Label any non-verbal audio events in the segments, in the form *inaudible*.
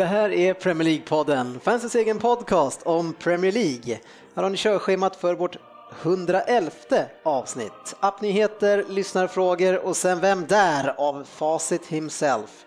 Det här är Premier League-podden, fansens egen podcast om Premier League. Här har ni körschemat för vårt 111 avsnitt. Appnyheter, lyssnarfrågor och sen Vem där? av Facit himself.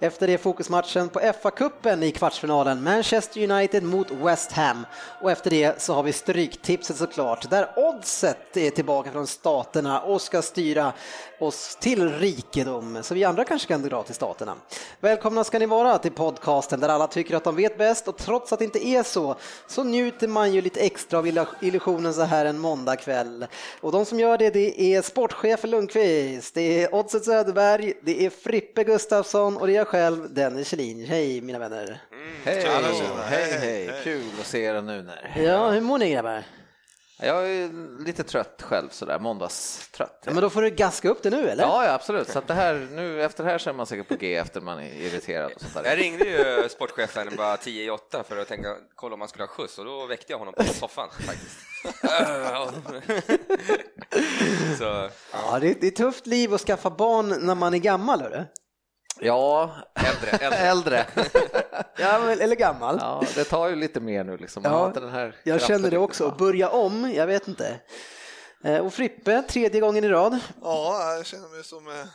Efter det fokusmatchen på FA-cupen i kvartsfinalen, Manchester United mot West Ham. Och efter det så har vi Stryktipset såklart, där oddset är tillbaka från staterna och ska styra oss till rikedom, så vi andra kanske kan dra till staterna. Välkomna ska ni vara till podcasten där alla tycker att de vet bäst och trots att det inte är så, så njuter man ju lite extra av illusionen så här en måndagkväll. Och de som gör det, det är sportchef Lundqvist, det är Oddset Söderberg, det är Frippe Gustafsson och det är själv, Dennis Kjellin. Hej mina vänner! Mm. Hej, hej, hej, kul att se er nu när. Ja, hur mår ni grabbar? Jag är lite trött själv sådär, måndagstrött. Ja, men då får du gaska upp det nu eller? Ja, ja absolut. Så att det här, nu, efter det här så är man säkert på G efter man är irriterad och sånt där. Jag ringde ju sportchefen bara 10 i 8 för att tänka, kolla om man skulle ha skjuts och då väckte jag honom på soffan faktiskt. *laughs* så, ja. ja det, är, det är tufft liv att skaffa barn när man är gammal, hörru. Ja, äldre. *laughs* Äldre. äldre. *laughs* ja, eller gammal. Ja, det tar ju lite mer nu liksom. Ja, den här jag känner det också, att börja om, jag vet inte. Eh, och Frippe, tredje gången i rad. Ja, jag känner mig som, eh,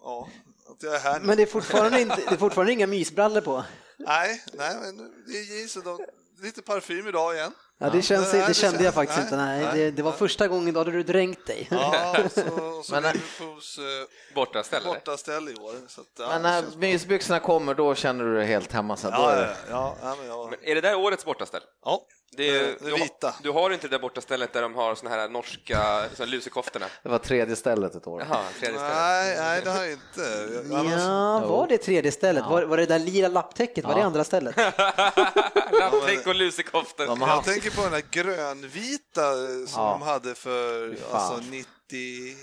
ja, att jag är här nu. Men det är fortfarande, inte, det är fortfarande inga mysbrallor på? Nej, nej, men det är jeans och lite parfym idag igen. Ja, det, känns, det, det kände jag faktiskt nej, inte. Nej, nej, det, det, var första gången då hade du dränkt dig. Ja, så, *laughs* så men, Liverpools eh, bortaställe. i år. Så att, ja, men när mysbyxorna kommer, då känner du dig helt hemma? Så ja, ja, ja, ja, men, ja. Men är det där årets bortaställe? Ja. Det är, det vita. Du, har inte det där borta stället där de har såna här norska lusekoftorna? Det var tredje stället ett år. Jaha, tredje stället. Nej, nej, det har jag inte. Ja, var det tredje stället? Ja. Var, var det där lila lapptäcket, ja. var det andra stället? *laughs* Lapptäck och lusekoftor. Ja, jag tänker på den där grönvita som ja. de hade för alltså, 90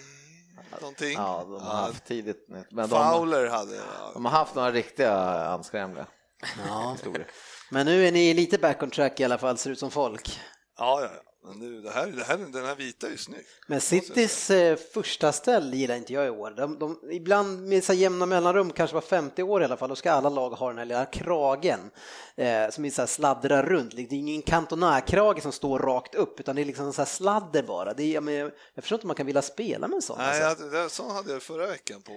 någonting. Ja, de har haft tidigt. Men Fowler de, hade. De har haft några riktiga anskrämliga ja. *laughs* historier. Men nu är ni lite back on track i alla fall, ser ut som folk. Ja, ja, nu, det här, det här, den här vita är ju snygg. Men Citys eh, första ställ gillar inte jag i år. De, de, ibland med så jämna mellanrum, kanske var 50 år i alla fall, då ska alla lag ha den här lilla kragen eh, som är så här sladdrar runt. Det är ingen kantonärkrage som står rakt upp, utan det är liksom så här sladder bara. Det är, jag, men, jag förstår inte om man kan vilja spela med en sån. Nej, alltså. jag, sån hade jag förra veckan på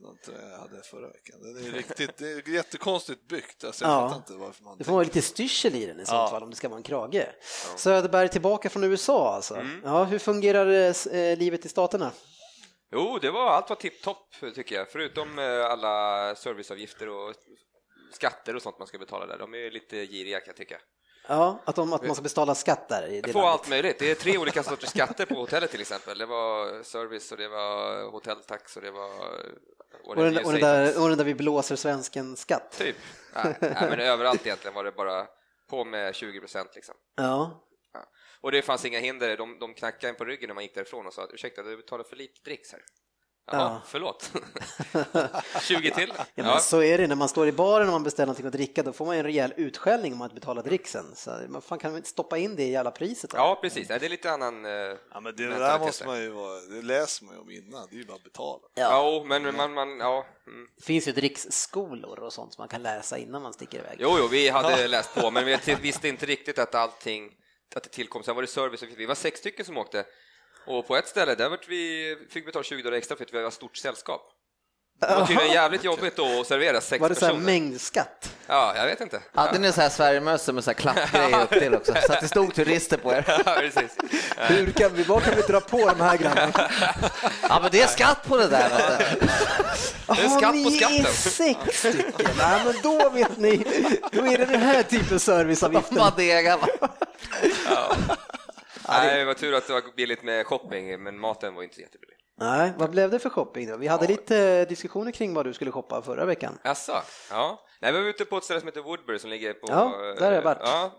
något jag hade förra veckan. Det är riktigt, det är jättekonstigt byggt. Alltså, jag ja. inte varför man det får vara lite styrsel i den i sånt ja. fall om det ska vara en krage. Ja. Söderberg tillbaka från USA alltså. Mm. Ja, hur fungerar eh, livet i staterna? Jo, det var allt var tipptopp tycker jag, förutom eh, alla serviceavgifter och skatter och sånt man ska betala där. De är lite giriga kan jag tycka. Ja, att, de, att man ska betala skatt där? I det Få allt möjligt. Det är tre olika *laughs* sorters skatter på hotellet till exempel. Det var service och det var hotelltax och det var... Och den, och den, där, och den där vi blåser svensken-skatt? Typ. Ja, nej, men överallt egentligen var det bara på med 20 procent liksom. Ja. ja. Och det fanns inga hinder. De, de knackade en på ryggen när man gick därifrån och sa ursäkta, du betalar för lite dricks här. Ja, förlåt. *laughs* 20 till? Ja, ja. Så är det när man står i baren och man beställer någonting att dricka, då får man en rejäl utskällning om man inte betalar dricksen. Så man fan kan inte stoppa in det i alla priset? Då? Ja, precis. Det är lite annan eh, Ja, men det där måste man ju vara, det läser man ju om innan, det är ju bara att betala. Ja, ja men man, man ja. Mm. Det finns ju dricksskolor och sånt som man kan läsa innan man sticker iväg. Jo, jo, vi hade ja. läst på, men vi visste inte riktigt att allting, att det tillkom. Sen var det service, vi var sex stycken som åkte och på ett ställe där vi, fick vi betala 20 dollar extra för att vi var stort sällskap. Det var tydligen jävligt jobbigt att servera sex Var det så här mängdskatt? Ja, jag vet inte. Hade ni så här Sverigemössor med så här klappgrejer upp till också? Så att det stod turister på er? *laughs* Ja, precis. *laughs* Hur kan vi, vad kan vi dra på de här grabbarna? Ja, men det är skatt på det där. *laughs* Det är skatt på skatten. Ni är sex stycken? Nej, men då vet ni, då är det den här typen serviceavgiften. Man degar, va? Ja. Nej, det var tur att det var billigt med shopping, men maten var inte jättebillig. Nej, vad blev det för shopping då? Vi hade Ja. lite diskussioner kring vad du skulle shoppa förra veckan. Jaså? Ja. Nej, vi var ute på ett ställe som heter Woodbury som ligger på... Ja, där har jag varit. Ja,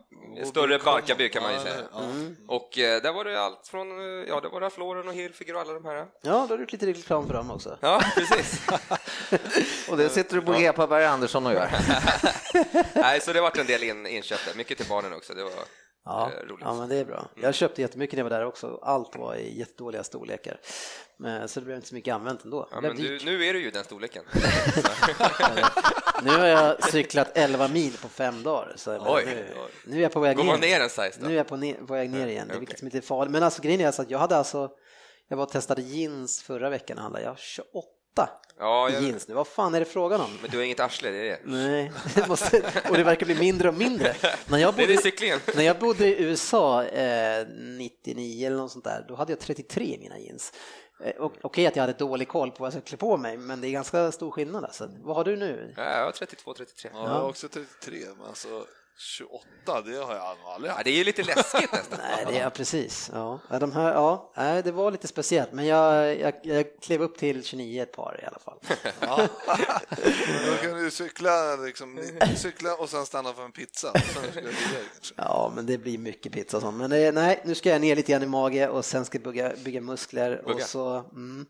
större Barkarby kan man ju Ja, säga. ja. Och eh, där var det allt från, eh, ja, det var Ralph Lauren och Hilfiger och alla de här. Ja, då har du gjort lite reklam för dem också. Ja, precis. *laughs* Och det sitter du på G på Berg Andersson och gör. *laughs* Nej, så det vart en del in, inköp där. Mycket till barnen också. Det var Ja, eh, roligt. ja, men det är bra. Jag köpte jättemycket när jag var där också. Allt var i jättedåliga storlekar. Men, så det blev inte så mycket använt ändå. Ja, men du, nu är du ju den storleken. *laughs* *laughs* Nu har jag cyklat 11 mil på fem dagar. Så jag menar, Oj. nu, nu är jag på väg Går man ner. ner en size då? Nu är jag på, ner, på väg ner igen, okej. vilket som inte är farligt. Men alltså grejen är alltså att jag hade alltså, jag var och testade jeans förra veckan, handlade jag 28 Ja, jag, jeans nu. Vad fan är det frågan om? men du har inget arsle, det är det. Nej, det måste, och det verkar bli mindre och mindre. När jag Det är bodde, det när jag bodde i USA eh, 99 eller något sånt där, då hade jag 33 i mina jeans. Eh, och- Okej att jag hade dålig koll på vad jag skulle klä på mig, men det är ganska stor skillnad. Alltså. Vad har du nu? Ja, jag har 32, 33. Ja, jag har också 33, men alltså 28, det har jag nog aldrig Ja, haft. det är ju lite läskigt nästan. *laughs* Nej, det är precis. Ja, de här, ja, nej, det var lite speciellt, men jag, jag, jag klev upp till 29 ett par i alla fall. *laughs* Ja. *laughs* Då kan du cykla, liksom, cykla och sen stanna för en pizza. och. Ja, men det blir mycket pizza och sånt. Men det, nej, nu ska jag ner lite grann i mage och sen ska jag bygga, bygga muskler och Bugga. så mm,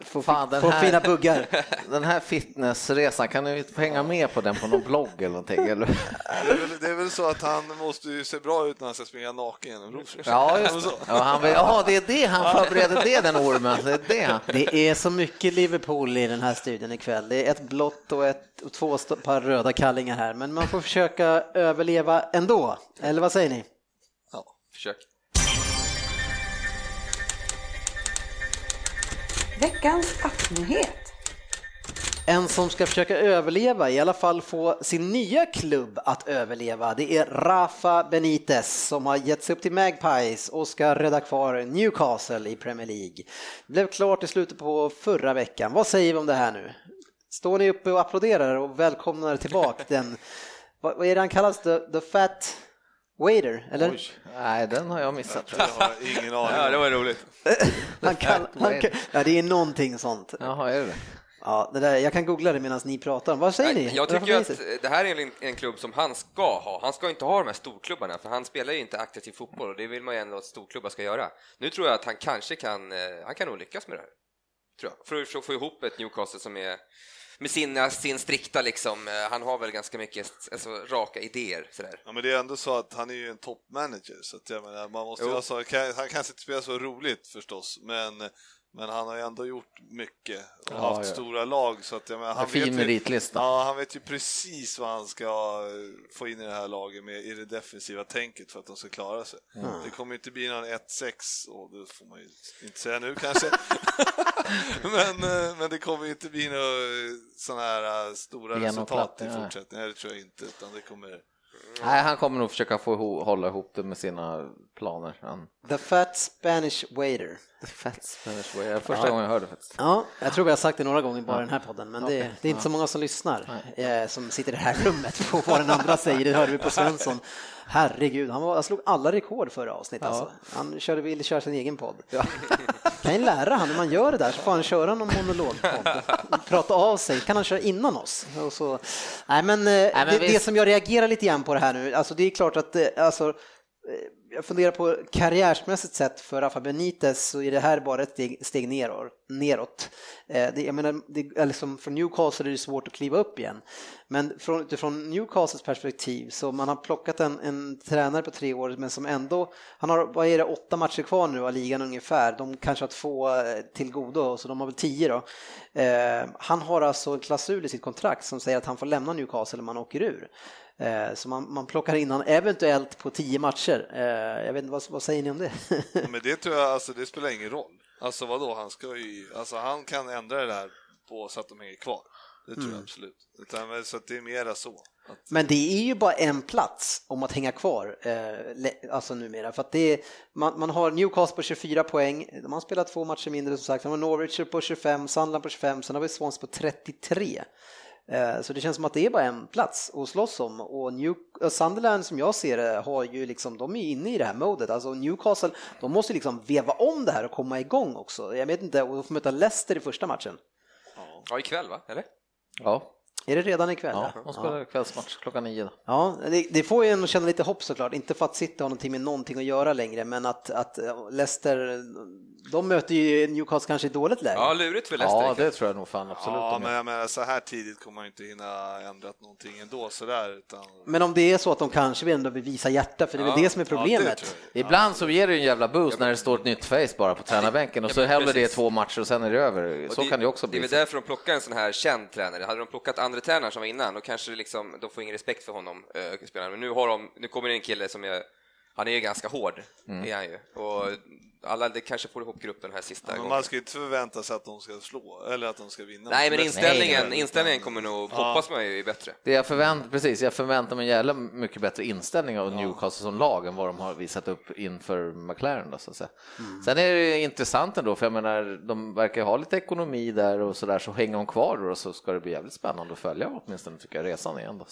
få, Fan, den få här- fina buggar. Den här fitnessresan, kan du hänga med på den på någon blogg eller någonting? Eller? Det är, väl, det är väl så att han måste ju se bra ut när han ska springa naken genom Rosenborg. Ja, just det. Ja, han, vill- ja, det är det han förbereder, det den ormen. Det är det. Det är så mycket Liverpool i den här studien ikväll. Det är ett blått och, ett, och två par röda kallingar här, men man får försöka överleva ändå. Eller vad säger ni? Ja. Försök. Veckans appnyhet. En som ska försöka överleva, i alla fall få sin nya klubb att överleva, det är Rafa Benitez som har gett sig upp till Magpies och ska rädda kvar Newcastle i Premier League. Det blev klart i slutet på förra veckan. Vad säger vi om det här nu? Står ni uppe och applåderar och välkomnar tillbaka den, *laughs* vad, är det han kallas, the, the fat waiter, eller? Oj, Nej, den har jag missat. *laughs* Jag. har ingen aning Ja, det var roligt. *laughs* Han kall, han, ja, det är någonting sånt. Jaha, är det Ja, det där, jag kan googla det medan ni pratar. Vad säger ni? Jag tycker att det här är en, en klubb som han ska ha. Han ska inte ha de här storklubbarna, för han spelar ju inte aktiv fotboll och det vill man ju ändå att storklubbar ska göra. Nu tror jag att han kanske kan, eh, han kan nog lyckas med det här. Tror jag. För att få ihop ett Newcastle som är med sina, sin strikta liksom, eh, han har väl ganska mycket alltså, raka idéer sådär. Ja, men det är ändå så att han är ju en toppmanager, så att jag menar, man måste ju Jo. ha så, kan- han kanske inte spelar så roligt förstås, men, men han har ju ändå gjort mycket och Ja, haft ja. stora lag, så att jag menar, han fin vet ju, meritlista. Ja, han vet ju precis vad han ska eh, få in i det här laget med i det defensiva tänket för att de ska klara sig. Det kommer ju inte bli någon 1-6, och det får man ju inte säga nu kanske. *laughs* men, eh, men det kommer ju inte bli några sådana här eh, stora Genomklapp, resultat i fortsättningen, det tror jag inte, utan det kommer Nej, han kommer nog försöka få hålla ihop det med sina planer. Han... The fat Spanish waiter. Fett Spanish way. Det är första gången jag hörde faktiskt. Ja, jag tror vi har sagt det några gånger bara i den här podden, men det, det är inte så många som lyssnar eh, som sitter i det här rummet på vad den andra säger. Det hörde vi på Svensson. Herregud, han, var, han slog alla rekord förra avsnittet. Alltså. Han körde, ville köra sin egen podd. Kan ju lära han hur man gör det där, så får han köra någon monologpodd. Prata av sig, kan han köra innan oss. Och så, nej, men, eh, men det, det visst. som jag reagerar lite grann på det här nu, alltså det är klart att eh, alltså, eh, jag funderar på karriärsmässigt sett för Rafa Benitez så är det här bara ett steg, steg neråt. neråt. Eh, det, jag menar, det, liksom, från Newcastle är det svårt att kliva upp igen. Men från, utifrån Newcastles perspektiv så man har plockat en, en tränare på tre år men som ändå, han har, vad är det, åtta matcher kvar nu av ligan ungefär. De kanske har två eh, till godo så de har väl tio då. Eh, han har alltså en klausul i sitt kontrakt som säger att han får lämna Newcastle om han åker ur. Eh, Så man, man plockar in han eventuellt på tio matcher. Eh, Jag vet inte, vad, vad säger ni om det? Men det tror jag, alltså det spelar ingen roll. Alltså vadå, han ska ju, alltså han kan ändra det där på så att de hänger kvar. Det tror jag absolut. Utan, så det är mera så. Att, Men det är ju bara en plats om att hänga kvar, eh, alltså numera. För att det är, man, man har Newcastle på 24 poäng, de har spelat två matcher mindre som sagt. De har Norwich på 25, Sunderland på 25, sen har vi Swans på 33. Eh, Så det känns som att det är bara en plats att slåss om och New, eh, Sunderland som jag ser det har ju liksom, de är inne i det här modet. Alltså Newcastle, de måste liksom veva om det här och komma igång också. Jag vet inte, och de får möta Leicester i första matchen. Ja, ikväll va? Eller? Ja, Är det redan ikväll? ja de spelar kvällsmatch klockan nio. Då. Ja, det, det får ju en att känna lite hopp såklart. Inte för att City har någonting med någonting att göra längre, men att, att eh, Leicester, de möter ju Newcastle kanske i dåligt läge. Ja, lurigt för Leicester. Ja, det tror jag nog fan absolut. Ja, men menar, så här tidigt kommer man ju inte hinna ändra någonting ändå sådär. Utan... Men om det är så att de kanske vill ändå visa hjärta, för det är väl Ja, det som är Ja, det problemet. jag. Ibland så ger det en jävla boost när det står ett nytt face bara på tränarbänken och så Ja, men hellre det två matcher och sen är det över. Och Så kan det också Det är bli. väl därför de plockar en sån här känd tränare. Hade de plockat andra huvudtränaren som var innan, då kanske liksom, de får ingen respekt för honom, eh, spelarna. Men nu har de, nu kommer det en kille som är, han är ju ganska hård, Mm. är han ju. Och alla, det kanske får ihop gruppen den här sista Men gången. man ska ju inte förvänta sig att de ska slå, eller att de ska vinna. Nej, men inställningen, nej, inställningen kommer nog, hoppas man ju, är bättre. Det jag förvänt, precis, jag förväntar mig en jävla mycket bättre inställning av Newcastle som lag än vad de har visat upp inför McLaren. Då, så att säga. Sen är det intressant ändå, för jag menar, de verkar ha lite ekonomi där och så där, så hänger de kvar då och så ska det bli jävligt spännande att följa åtminstone tycker jag resan igen. Då.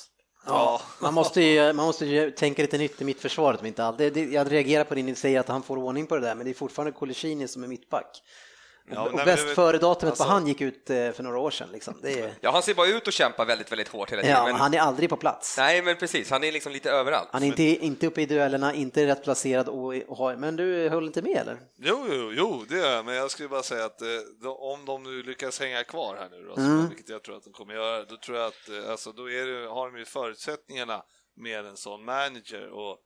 Ja, Man måste ju, man måste ju tänka lite nytt i mittförsvaret. Inte all, det, det, jag reagerar på det ni säger att han får ordning på det där, men det är fortfarande Colicini som är mittback. Ja, och bäst det- före datumet alltså- på han gick ut eh, för några år sedan. Liksom. Det är, Ja, han ser bara ut och kämpa väldigt, väldigt hårt hela tiden. ja, men, han är aldrig på plats. Nej, men precis, han är liksom lite överallt. Han är inte, inte uppe i duellerna, inte rätt placerad och, och har, men du höll inte med eller? Jo, jo, jo, det gör jag, men jag skulle bara säga att eh, då, om de nu lyckas hänga kvar här nu, då, så, Mm. vilket jag tror att de kommer göra, då tror jag att eh, alltså, då är det, har de ju förutsättningarna med en sån manager och,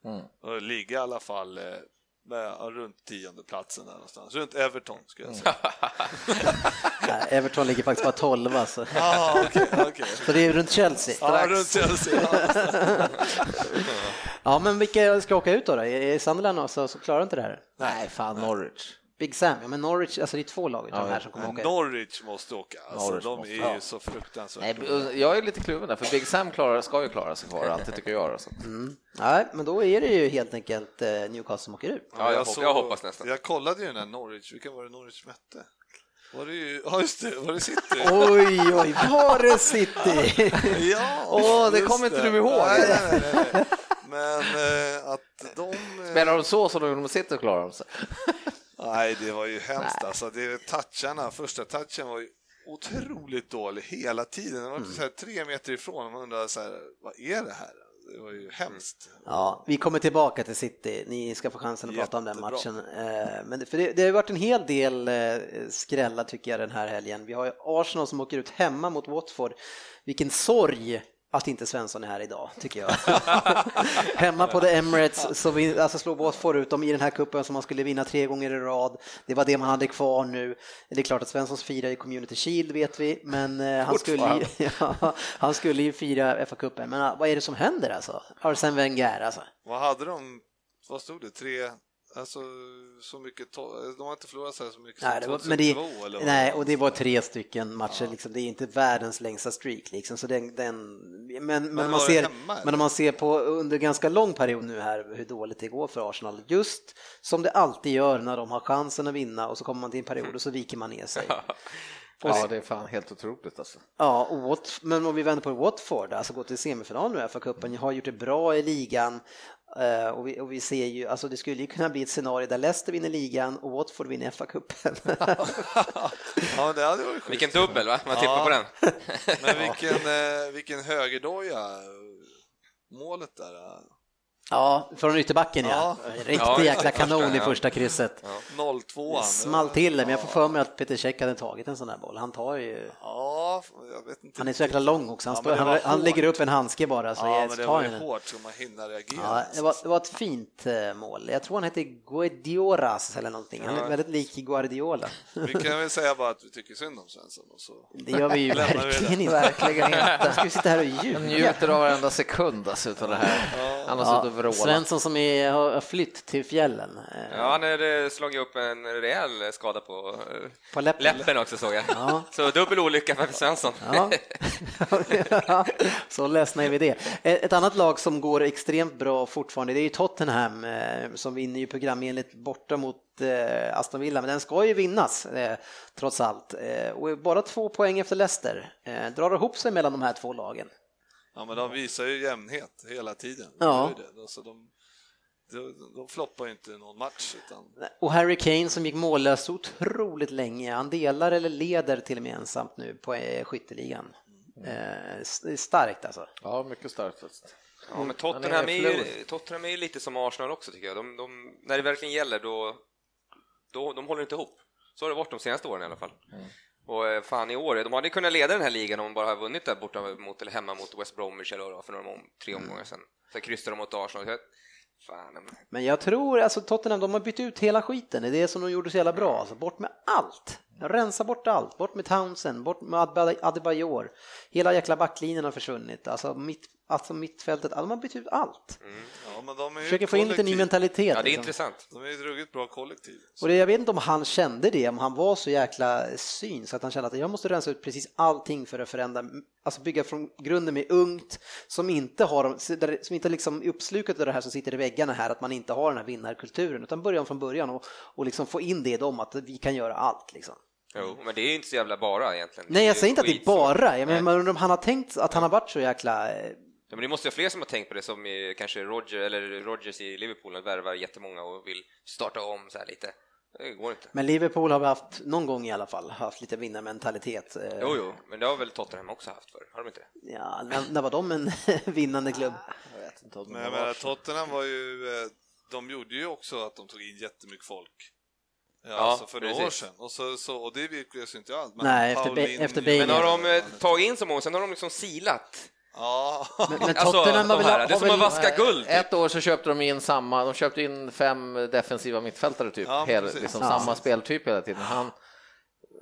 och ligga i alla fall eh, med, runt tionde platsen där någonstans, runt Everton skulle jag säga. *laughs* Nej, Everton ligger faktiskt bara 12 alltså. *laughs* ah, okej, okej. Så det är runt Chelsea. Ja, runt Chelsea. Ja. *laughs* Ja, men vilka ska åka ut då? då? Är Sunderland och så, så klarar inte det här? Nej, fan Norwich. Big Sam, ja men Norwich, alltså det är två lag utav Ja, de här som kommer åka. Norwich måste åka, alltså, Norwich de måste, är ja. ju så fruktansvärt Nej, jag är lite kluven där, för Big Sam klarar, ska ju klara sig kvar alltid tycker jag. Alltså. Nej, men då är det ju helt enkelt eh, Newcastle som åker ut. Ja, jag, hop- jag hoppas nästan. Jag kollade ju den här Norwich, vilka var det Norwich mötte? Var det ju, *laughs* ja just det, var det City? *laughs* Oj, oj, var det City? *laughs* Ja, Åh, det kommer inte du ihåg. Nej, nej, nej, nej. Men eh, att de... Spelar de så som de sitter klarar de sig. Nej, det var ju hemskt alltså. Det, toucharna, första touchen var ju otroligt dålig hela tiden. Den var så här tre meter ifrån. Man undrar så här, vad är det här? Det var ju hemskt. Ja, vi kommer tillbaka till City. Ni ska få chansen att prata om den Jättebra. matchen. Eh, Men för det, det har ju varit en hel del eh, skrällar tycker jag den här helgen. Vi har ju Arsenal som åker ut hemma mot Watford. Vilken sorg att inte Svensson är här idag, tycker jag. *laughs* Hemma på The Emirates så vi, alltså slår Watford ut dem i den här kuppen som man skulle vinna tre gånger i rad. Det var det man hade kvar nu. Det är klart att Svenssons firar i Community Shield vet vi, men eh, han skulle, ju, *laughs* ja, han skulle ju fira FA-cupen. Men ah, vad är det som händer alltså? Arsene Wenger alltså. Vad hade de? Vad stod det? Tre? Alltså så mycket, de har inte förlorat så här så mycket Nej, det som var, men det, 2002 eller vad nej, och det var tre stycken matcher, liksom. det är inte världens längsta streak. Liksom. Så den, den, men, men, om man ser, hemma, men om man ser på under ganska lång period nu här hur dåligt det går för Arsenal, just som det alltid gör när de har chansen att vinna och så kommer man till en period och så viker man ner sig. *laughs* Ja, det är fan helt otroligt alltså. Ja, och Wat, men om vi vänder på Watford, alltså gå till semifinal nu i FA-cupen, har gjort det bra i ligan eh, och vi, och vi ser ju, alltså det skulle ju kunna bli ett scenario där Leicester vinner ligan och Watford vinner FA-cupen. *laughs* Ja, det hade varit. Vilken dubbel, va? Man tippar Ja. på den. *laughs* Men vilken, eh, vilken högerdoja målet där. Ja, från ytterbacken ja. Ja. Riktig Ja, jäkla första, kanon i ja. första krysset. 0-2. Small till det, men jag får för mig att Peter Cech hade tagit en sån där boll. Han tar ju... Ja, jag vet inte. Han är så jäkla lång också. Han, Ja, står, han, han lägger upp en handske bara så Ja, jag men det var ju hårt så man hinner reagera. Ja, det, var, det var ett fint eh, mål. Jag tror han heter Guedioras eller någonting. Han är väldigt lik Guardiola. *laughs* Vi kan väl säga bara att vi tycker synd om Svensson. Och så. Det gör vi ju vi verkligen inte. Verkligen *laughs* inte. Ska vi sitta här och Jag ljuga. njuter av varenda sekund alltså utav det här. Ja, Han har Ja, suttit och vrålat. Svensson som är, har flytt till fjällen. eh, Ja, han har slagit upp en rejäl skada på eh, På läppen. läppen också såg jag. Ja. *laughs* Så dubbel olycka för Svensson. Ja. *laughs* Så ledsna är vi det. Eh, Ett annat lag som går extremt bra fortfarande det är ju Tottenham som vinner ju programenligt borta mot Aston Villa, men den ska ju vinnas eh, trots allt. Eh, Och bara två poäng efter Leicester. Eh, Drar ihop sig mellan de här två lagen. Ja, men de visar ju jämnhet hela tiden. Ja. De. Alltså, de, de, de floppar ju inte någon match. Utan, Och Harry Kane som gick mållös så otroligt länge, han delar eller leder till och med ensamt nu på eh, skytteligan. Eh, det är starkt alltså. Ja, mycket starkt faktiskt. Ja, men Tottenham Han är, är ju. Tottenham är ju lite som Arsenal också tycker jag. De, de, när det verkligen gäller då, då de håller inte ihop. Så har det varit de senaste åren i alla fall. Och eh, fan i år, de hade kunnat leda den här ligan om de bara hade vunnit där borta mot, eller hemma mot West Bromwich eller var för några om, tre omgångar sedan. Sen kryssade de mot Arsenal. Fan, men- Men jag tror, alltså Tottenham, de har bytt ut hela skiten. Det är det som de gjorde så jävla bra. Alltså, bort med allt. Rensa bort allt. Bort med Townsend, bort med Adebayor. Hela jäkla backlinjen har försvunnit. Alltså, mitt, alltså mittfältet, de har bytt ut allt. ja, är ju Försöker få in lite ny mentalitet. ja, det är liksom. intressant. De är ju ett ruggigt bra kollektiv. Och det, jag vet inte om han kände det, om han var så jäkla syn så att han kände att jag måste rensa ut precis allting för att förändra, alltså bygga från grunden med ungt som inte har, som inte liksom är uppslukat av det här som sitter i väggarna här, att man inte har den här vinnarkulturen, utan börja om från början och, och liksom få in det i dem att vi kan göra allt liksom. Jo, men det är ju inte så jävla bara egentligen. Nej, jag säger inte att det är bara, jag menar undrar om han har tänkt att han har varit så jäkla eh, Ja, men det måste vara fler som har tänkt på det, som kanske Roger, eller Rogers i Liverpool, och värvar jättemånga och vill starta om så här lite. Det går inte. Men Liverpool har vi haft, någon gång i alla fall, haft lite vinnarmentalitet. eh, Jo, jo, men det har väl Tottenham också haft förr, har de inte det? Ja, när, när var de en *laughs* vinnande klubb? Jag vet inte om Men var menar, så. Tottenham var ju, eh, de gjorde ju också att de tog in jättemycket folk. Ja, Ja, alltså för några år sedan. Och, så, så, och det lyckades ju inte allt. Men Nej, efter Paulinho- efter. Men har de eh, tagit in så många, sen har de liksom silat. Ja, Men, *laughs* men Alltså, Tottenham har de väl, här, det är har som att vaska guld. typ. Ett år så köpte de in samma, de köpte in fem defensiva mittfältare typ, Ja, Hel, liksom Ja. samma speltyp hela tiden. Han,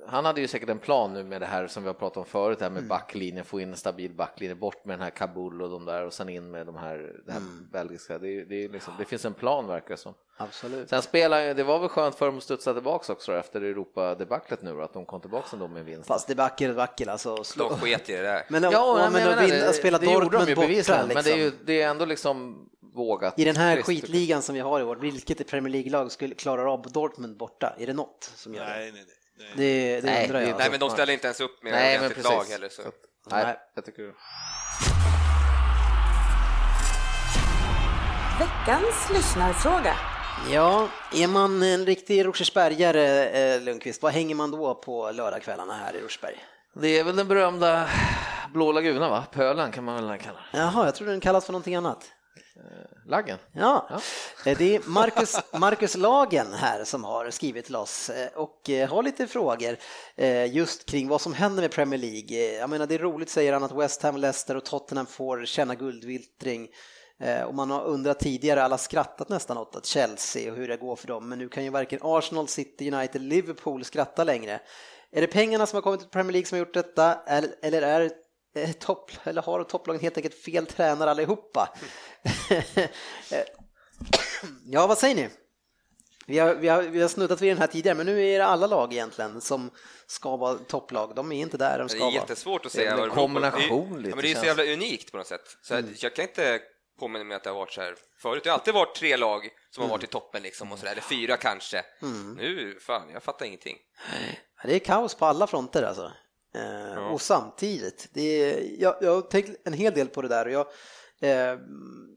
han hade ju säkert en plan nu med det här som vi har pratat om förut, det här Mm. med backlinjen, få in en stabil backlinje, bort med den här Kabul och de där och sen in med de här, det här Mm. belgiska. Det, är- det, är liksom, det finns en plan verkar det som. Absolut. Sen spelar det var väl skönt för dem att studsa tillbaks också då, efter Europa-debaclet nu då, att de kom tillbaka ändå med en vinst. Fast det backar och backar alltså. Slå. De sket i det där. Men, ja, Ja, men, men jag att menar, vinna, det- spela det gjorde de Dortmund borta liksom. men det är ju det är ändå liksom vågat. I den här Trist, skitligan som vi har i år, vilket Premier League-lag skulle klara av Dortmund borta? Är det något som gör det? nej, nej, nej. Nej. Det, det Nej, undrar jag. det- Nej, men de ställer inte ens upp med Nej, ordentligt precis. lag heller. Så. Nej, Nej. jag tycker Veckans lyssnarfråga. Ja, är man en riktig Rosersbergare, eh, Lundqvist, vad hänger man då på lördagskvällarna här i Rosersberg? Det är väl den berömda blå laguna va? Pölen kan man väl kalla det. Jaha, jag tror den kallas för någonting annat. Laggen. Ja, Eh, det är Marcus, Marcus Lagen här som har skrivit till oss eh, och eh, har lite frågor just kring vad som händer med Premier League. Jag menar det är roligt säger han att West Ham, Leicester och Tottenham får känna guldviltring och man har undrat tidigare, alla skrattat nästan åt att Chelsea och hur det går för dem, men nu kan ju varken Arsenal, City, United, Liverpool skratta längre. Är det pengarna som har kommit till Premier League som har gjort detta eller, är topp, eller har topplagen helt enkelt fel tränare allihopa? Eh, *clears throat* ja, vad säger ni? Vi har, vi, har, vi har snuddat vid den här tidigare, men nu är det alla lag egentligen som ska vara topplag. De är inte där de ska är vara. jättesvårt att Det är säga väl en vad det beror på. kombination Det är- lite, ja, men det är så jävla unikt på något sätt. Så Mm. att jag kan inte påminna mig att det har varit så här förut. Det har alltid varit tre lag som har Mm. varit i toppen liksom och så där, eller fyra kanske. Nu, fan, jag fattar ingenting. Det är kaos på alla fronter alltså. Eh, Och samtidigt, det är, jag, jag har tänkt en hel del på det där och jag, eh,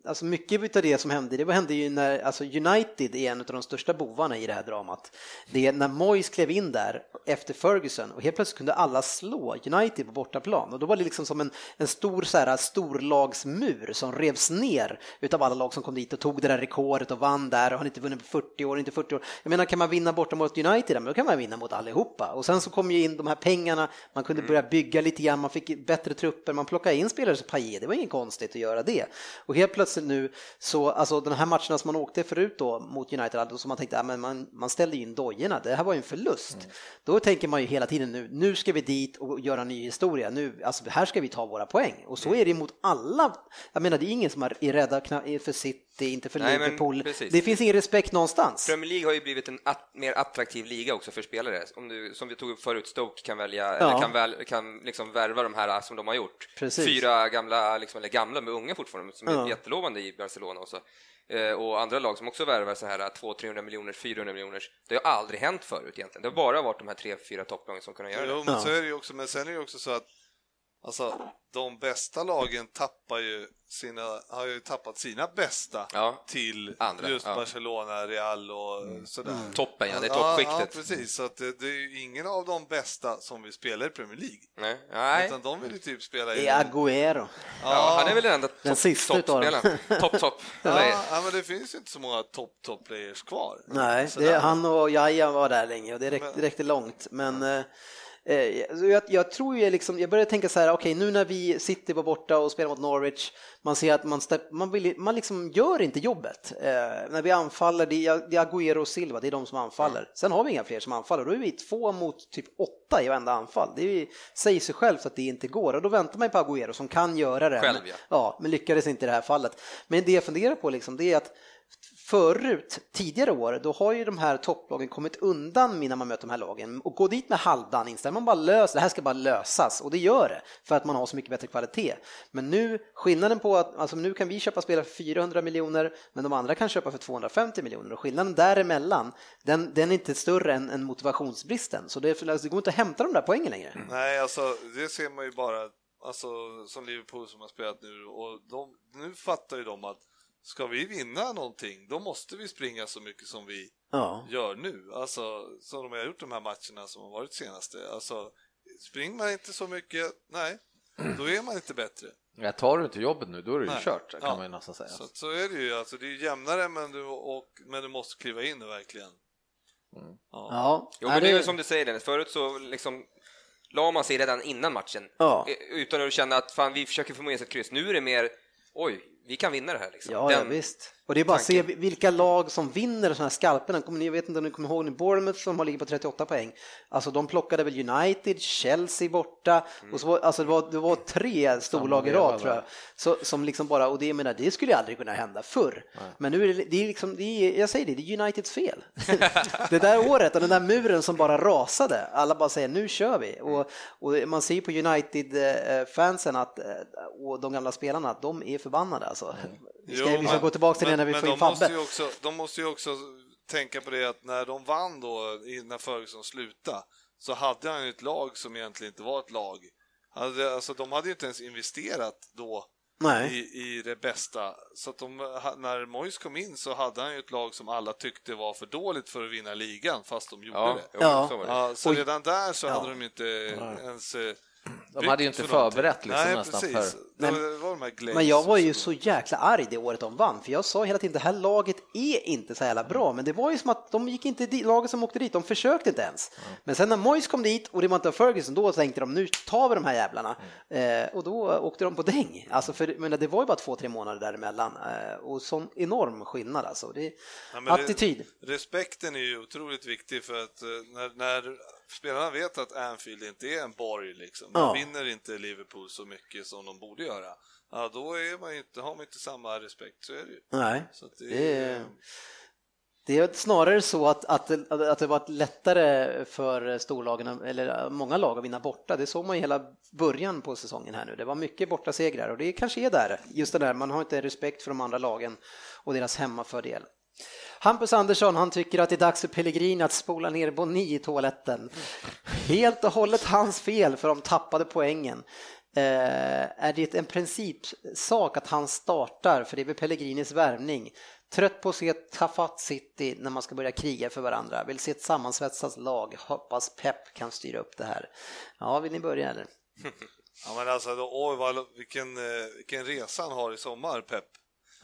alltså mycket av det som hände, det hände ju när, alltså United är en av de största bovarna i det här dramat. Det är när Moyes klev in där efter Ferguson och helt plötsligt kunde alla slå United på bortaplan och då var det liksom som en, en stor så här, storlagsmur som revs ner utav alla lag som kom dit och tog det där rekordet och vann där och har inte vunnit på 40 år, inte 40 år. Jag menar kan man vinna borta mot United, men då kan man vinna mot allihopa. Och sen så kom ju in de här pengarna, man kunde börja bygga lite grann, man fick bättre trupper, man plockade in spelare som Payet, det var inget konstigt att göra det. Och helt plötsligt nu så, alltså de här matcherna som man åkte förut då mot United, alltså, som man tänkte, ja, men man, man ställde in dojorna, det här var ju en förlust. Mm. Då tänker man ju hela tiden nu, nu ska vi dit och göra en ny historia, nu, alltså här ska vi ta våra poäng. Och så mm. är det mot alla, jag menar det är ingen som är rädda för City, inte för Nej, Liverpool, det finns ingen respekt någonstans. Premier League har ju blivit en att, mer attraktiv liga också för spelare, om du, som vi tog upp förut, Stoke kan välja, ja. eller kan, väl, kan liksom värva de här som de har gjort. Precis. Fyra gamla, liksom, eller gamla men unga fortfarande, som ja. är jättelovande i Barcelona och så. Eh, och andra lag som också värvar så här 200-300 miljoner, 400 miljoner. Det har aldrig hänt förut egentligen. Det har bara varit de här tre, fyra topplagen som kunnat göra det. Jo, men, så är det ju också, men sen är det också så att Alltså, de bästa lagen tappar ju sina, har ju tappat sina bästa ja. till Andra, just ja. Barcelona, Real och mm. sådär. Mm. Toppen ja, det är toppskiktet. Ja, precis, så att det, det, är ju ingen av de bästa som vill spela i Premier League. Nej. Nej. Utan de vill ju typ spela i... Det är Agüero. Ja, han är väl den enda den sista toppspelaren. Topp, topp. *laughs* ja, men det finns ju inte så många topp, topp players kvar. Nej, det, han och Jaja var där länge och det räckte, det räckte långt, men Eh, jag, jag, tror ju liksom, jag börjar tänka så här, okej okay, nu när vi sitter borta och spelar mot Norwich, man ser att man, man, vill, man liksom gör inte jobbet. Eh, när vi anfaller, det är, det är Agüero och Silva, det är de som anfaller. Mm. Sen har vi inga fler som anfaller, då är vi två mot typ åtta i varenda anfall. Det är, säger sig självt att det inte går och då väntar man på Agüero som kan göra det. Själv, ja. ja. men lyckades inte i det här fallet. Men det jag funderar på liksom, det är att förut, tidigare år, då har ju de här topplagen kommit undan när man möter de här lagen. Och gå dit med halvdan inställning, man bara löser, det här ska bara lösas. Och det gör det för att man har så mycket bättre kvalitet. Men nu, skillnaden på att, alltså nu kan vi köpa spelare för 400 miljoner men de andra kan köpa för 250 miljoner. Och skillnaden däremellan, den, den är inte större än, än motivationsbristen. Så det, alltså, det går inte att hämta de där poängen längre. Mm. Nej, alltså det ser man ju bara, alltså som Liverpool som har spelat nu. Och de, nu fattar ju de att ska vi vinna någonting, då måste vi springa så mycket som vi ja. gör nu. Alltså, som de har gjort de här matcherna som har varit senaste. Alltså, springer man inte så mycket, nej, då är man inte bättre. Ja, tar du inte jobbet nu, då är det ju kört, kan ja. man ju nästan säga. Så, så är det ju, alltså, det är jämnare, men du, och, men du måste kliva in nu verkligen. Mm. Ja. ja. Jo, men det är ju som du säger Dennis, förut så liksom la man sig redan innan matchen ja. utan att känna att fan, vi försöker få med oss ett kryss. Nu är det mer, oj, vi kan vinna det här. Liksom. Ja, ja, visst. Och det är bara att se vilka lag som vinner sådana här skalperna. Jag vet inte om ni kommer ihåg Bournemouth som har ligger på 38 poäng. Alltså de plockade väl United, Chelsea borta mm. och så var, alltså det var, det var tre storlag i rad tror jag. Så, som liksom bara, och det menar, det skulle aldrig kunna hända förr. Nej. Men nu är det, det är liksom, det är, jag säger det, det är Uniteds fel. *laughs* det där året och den där muren som bara rasade, alla bara säger nu kör vi. Och, och man ser på United-fansen att, eh, och de gamla spelarna att de är förbannade alltså. Vi ska, jo, vi ska gå tillbaka till det när vi får in Fabbe. Måste också, de måste ju också tänka på det att när de vann då, när Ferguson slutade, så hade han ju ett lag som egentligen inte var ett lag. Alltså, de hade ju inte ens investerat då I, i det bästa. Så att de, när Moyes kom in så hade han ju ett lag som alla tyckte var för dåligt för att vinna ligan, fast de gjorde ja, det. Ja. Ja, så redan där så hade de inte ens eh, de hade ju inte förberett liksom Nej, nästan precis. för... Men, men jag var ju så jäkla arg det året de vann, för jag sa hela tiden det här laget är inte så jävla bra, men det var ju som att de gick inte dit, laget som åkte dit, de försökte inte ens. Mm. Men sen när Moyes kom dit och det var inte Ferguson, då tänkte de nu tar vi de här jävlarna. Mm. Eh, och då åkte de på däng. Alltså för, men det var ju bara två, tre månader däremellan eh, och sån enorm skillnad alltså. Det ja, attityd. Det, respekten är ju otroligt viktig för att eh, när, när spelarna vet att Anfield inte är en borg liksom. De ja. vinner inte Liverpool så mycket som de borde göra. Ja, då är man inte, har man inte samma respekt, så är det ju. Nej, det, det, är, det är snarare så att, att, att det varit lättare för storlagen, eller många lag att vinna borta. Det såg man i hela början på säsongen här nu. Det var mycket bortasegrar och det kanske är där, just det där, man har inte respekt för de andra lagen och deras hemmafördel. Hampus Andersson han tycker att det är dags för Pellegrini att spola ner Boni i toaletten. Helt och hållet hans fel för de tappade poängen. Eh, är det en principsak att han startar, för det är väl Pellegrinis värvning. Trött på att se Tafat City när man ska börja kriga för varandra. Vill se ett sammansvetsat lag. Hoppas Pep kan styra upp det här. Ja, vill ni börja eller? *laughs* Ja men alltså, oj, vad, vilken, eh, vilken resa han har i sommar, Pep.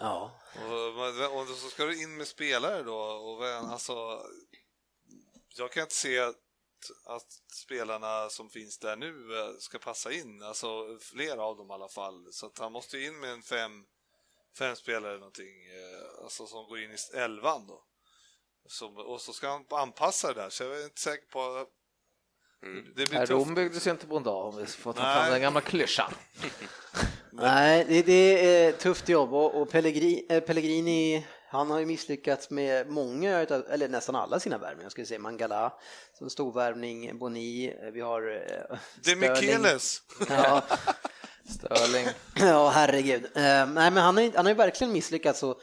Ja. Och, och så ska du in med spelare då och alltså jag kan inte se att, att spelarna som finns där nu eh, ska passa in, alltså flera av dem i alla fall. Så att han måste in med en fem, fem spelare någonting, eh, alltså som går in i elvan då. Som, och så ska han anpassa det där, så jag är inte säker på... Det blir. Rom byggdes ju inte på en dag om vi får ta fram den gamla klyschan. *laughs* Nej, det, det är tufft jobb och, och Pellegrini, eh, Pellegrini han har ju misslyckats med många, eller nästan alla sina värvningar. Jag skulle säga Mangala som stor värvning, Boni, eh, vi har eh, Det är Sterling. Micheles. Ja, *laughs* Sterling. ja, herregud. Nej, men han har, ju- han har ju verkligen misslyckats och,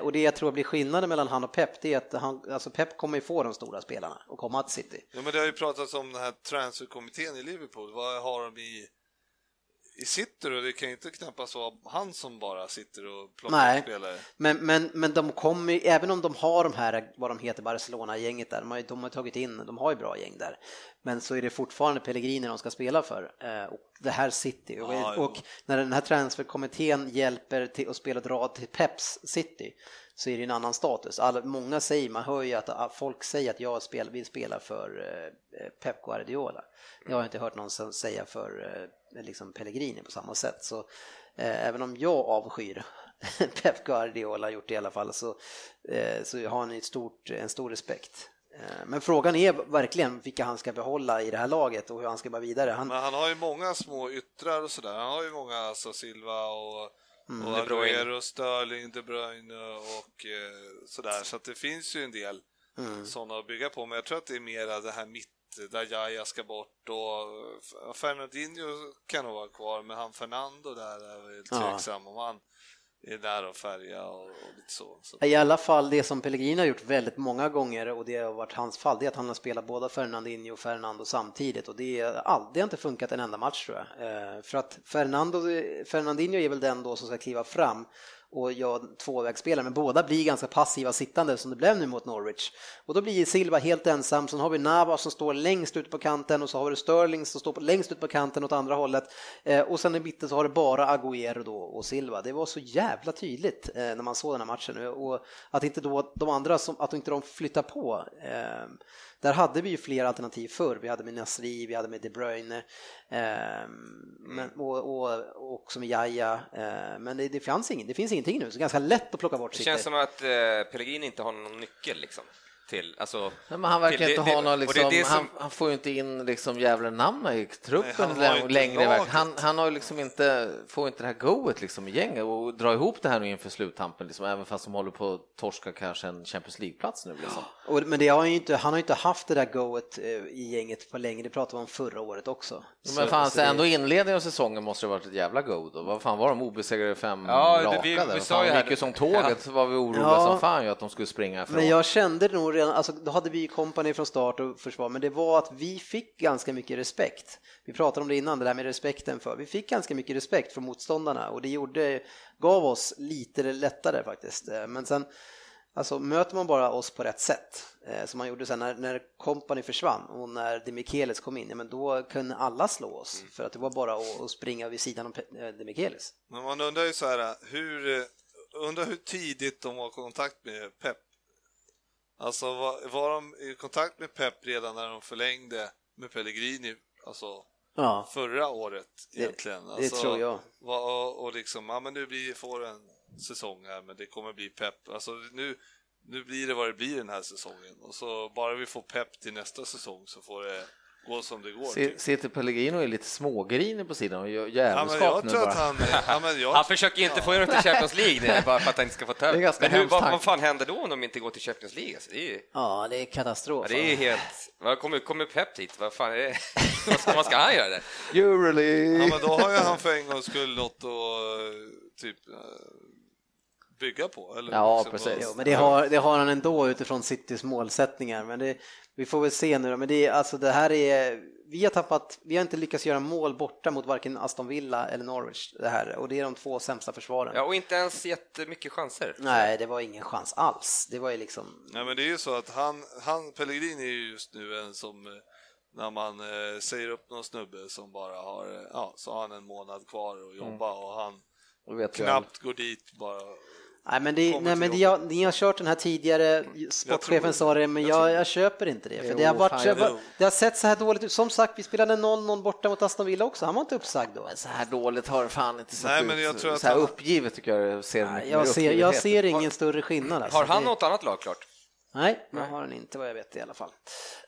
och det jag tror blir skillnaden mellan han och Pep, det är att han, alltså Pep kommer ju få de stora spelarna och komma till City. Ja, men det har ju pratats om den här transferkommittén i Liverpool. Vad har de i sitter och det kan ju inte knappast vara han som bara sitter och plockar Nej. spelare. Men, men, men de kommer ju- även om de har de här, vad de heter, Barcelona-gänget där, de har, de har tagit in, de har ju bra gäng där, men så är det fortfarande Pellegrini de ska spela för. Eh, och det här City. Och, jo. och när den här transferkommittén hjälper till att spela rad till Peps City så är det en annan status. Alla, många säger, man hör ju att folk säger att jag spel, vill spela för eh, Pep Guardiola. Jag har inte hört någon säga för eh, liksom Pellegrini på samma sätt. Så eh, även om jag avskyr *laughs* Pep Guardiola gjort det i alla fall så, eh, så har han ett stort, en stor respekt. Eh, men frågan är verkligen vilka han ska behålla i det här laget och hur han ska vara vidare. Han, Men han har ju många små yttrar och sådär. Han har ju många, alltså Silva och, Mm. och. Aguero, Sterling, De Bruyne och eh, sådär. Så att det finns ju en del Mm. sådana att bygga på. Men jag tror att det är mera det här mitt där Jaja ska bort och Fernandinho kan nog vara kvar, men han Fernando där är väl Ja. tveksam om han är där och färga och, och lite så. så. I alla fall det som Pellegrini har gjort väldigt många gånger och det har varit hans fall, det är att han har spelat båda Fernandinho och Fernando samtidigt och det, all, det har inte funkat en enda match tror jag. Eh, för att Fernando, Fernandinho är väl den då som ska kliva fram och jag tvåvägsspelare, men båda blir ganska passiva sittande som det blev nu mot Norwich. Och då blir Silva helt ensam, sen har vi Navas som står längst ut på kanten och så har vi Sterling som står längst ut på kanten åt andra hållet. Eh, och sen i mitten så har du bara Agüero då och Silva. Det var så jävla tydligt eh, när man såg den här matchen och att inte då de andra, som, att inte de flyttar på. Eh, där hade vi ju fler alternativ förr. Vi hade med Nasri, vi hade med De Bruyne eh, men, och, och, och också med Jaja. Eh, men det, det, fanns ingen, det finns ingenting nu, så ganska lätt att plocka bort Det känns som att eh, Pellegrini inte har någon nyckel liksom. Till, alltså, Ja, men han verkar till- inte det- ha någon och det liksom, det som- han, han får ju inte in liksom jävla namn i truppen Nej, längre. laget. Han, han har ju liksom inte, får inte det här goet liksom i gänget och dra ihop det här nu inför sluttampen, liksom, även fast de håller på att torska kanske en Champions League-plats nu. Liksom. Och, men det har han, ju inte, han har ju inte haft det där goet eh, i gänget på länge, det pratade vi om förra året också. Men fan, så det- ändå inledningen av säsongen måste det ha varit ett jävla go då. Vad fan var de obesegrade fem Ja, det- raka vi- där? vi sa fan, här- gick ju som tåget, så var vi oroliga Ja. som fan ju att de skulle springa ifrån. Men jag kände nog redan, alltså då hade vi kompani från start och försvar, men det var att vi fick ganska mycket respekt. Vi pratade om det innan, det där med respekten för, vi fick ganska mycket respekt från motståndarna och det gjorde, gav oss lite lättare faktiskt. Eh, Men sen, alltså möter man bara oss på rätt sätt, eh, som man gjorde sen när, när kompani försvann och när Demichelis kom in, ja, men då kunde alla slå oss, för att det var bara att, att springa vid sidan om eh, Demichelis. Men man undrar ju så här, hur, undrar hur tidigt de var i kontakt med Pep. Alltså var, var de i kontakt med Pep redan när de förlängde med Pellegrini, alltså Ja, förra året egentligen? det alltså, tror jag. var- Och, och liksom, ja men nu blir, får en säsong här, men det kommer bli Pep. Alltså nu, nu blir det vad det blir den här säsongen. Och så bara vi får Pep till nästa säsong så får det gå som det går. Se- typ. Sitter Pellegrino är lite smågrinig på sidan och gör Ja, jävelskap jag nu tror bara. att han... Ja, men jag, Han försöker inte få dem till Champions League bara för att han inte ska få ganska Men hur, vad, vad fan händer då om de inte går till Champions League? Alltså, det är ju Ja, det är katastrof. ja, det är helt... Vad kommer, kommer Pep hit? Vad fan är det? *laughs* vad, ska, vad ska han göra där? Euroleague! Ja, men då har ju han för en gångs skull något att eh, typ eh, bygga på. Eller Ja, liksom precis. Jo, men det har, det har han ändå utifrån Citys målsättningar. Men det, vi får väl se nu då. Men det, är, alltså, det här är, vi har tappat, vi har inte lyckats göra mål borta mot varken Aston Villa eller Norwich. Det här, och det är de två sämsta försvaren. Ja, och inte ens jättemycket chanser. Nej, det var ingen chans alls. Det var ju liksom... Nej, men det är ju så att han, han Pellegrini är ju just nu en som eh, när man eh, säger upp någon snubbe som bara har, eh, ja, så har han en månad kvar att jobba och han knappt går dit bara Nej, men, det, nej, men det, jag, ni har kört den här tidigare, sportchefen sa det, men jag jag, jag, köper inte det. För Jo, det, har varit, fan, har, jag det har sett så här dåligt ut. Som sagt, vi spelade 0-0 borta mot Aston Villa också, han var inte uppsagd då. Så här dåligt har det fan inte sett Nej, ut. men jag tror att så här han- uppgivet tycker jag ser Nej, jag, ser, jag ser ingen större skillnad. Alltså. Har han något annat lag klart? Nej, det har han inte vad jag vet i alla fall.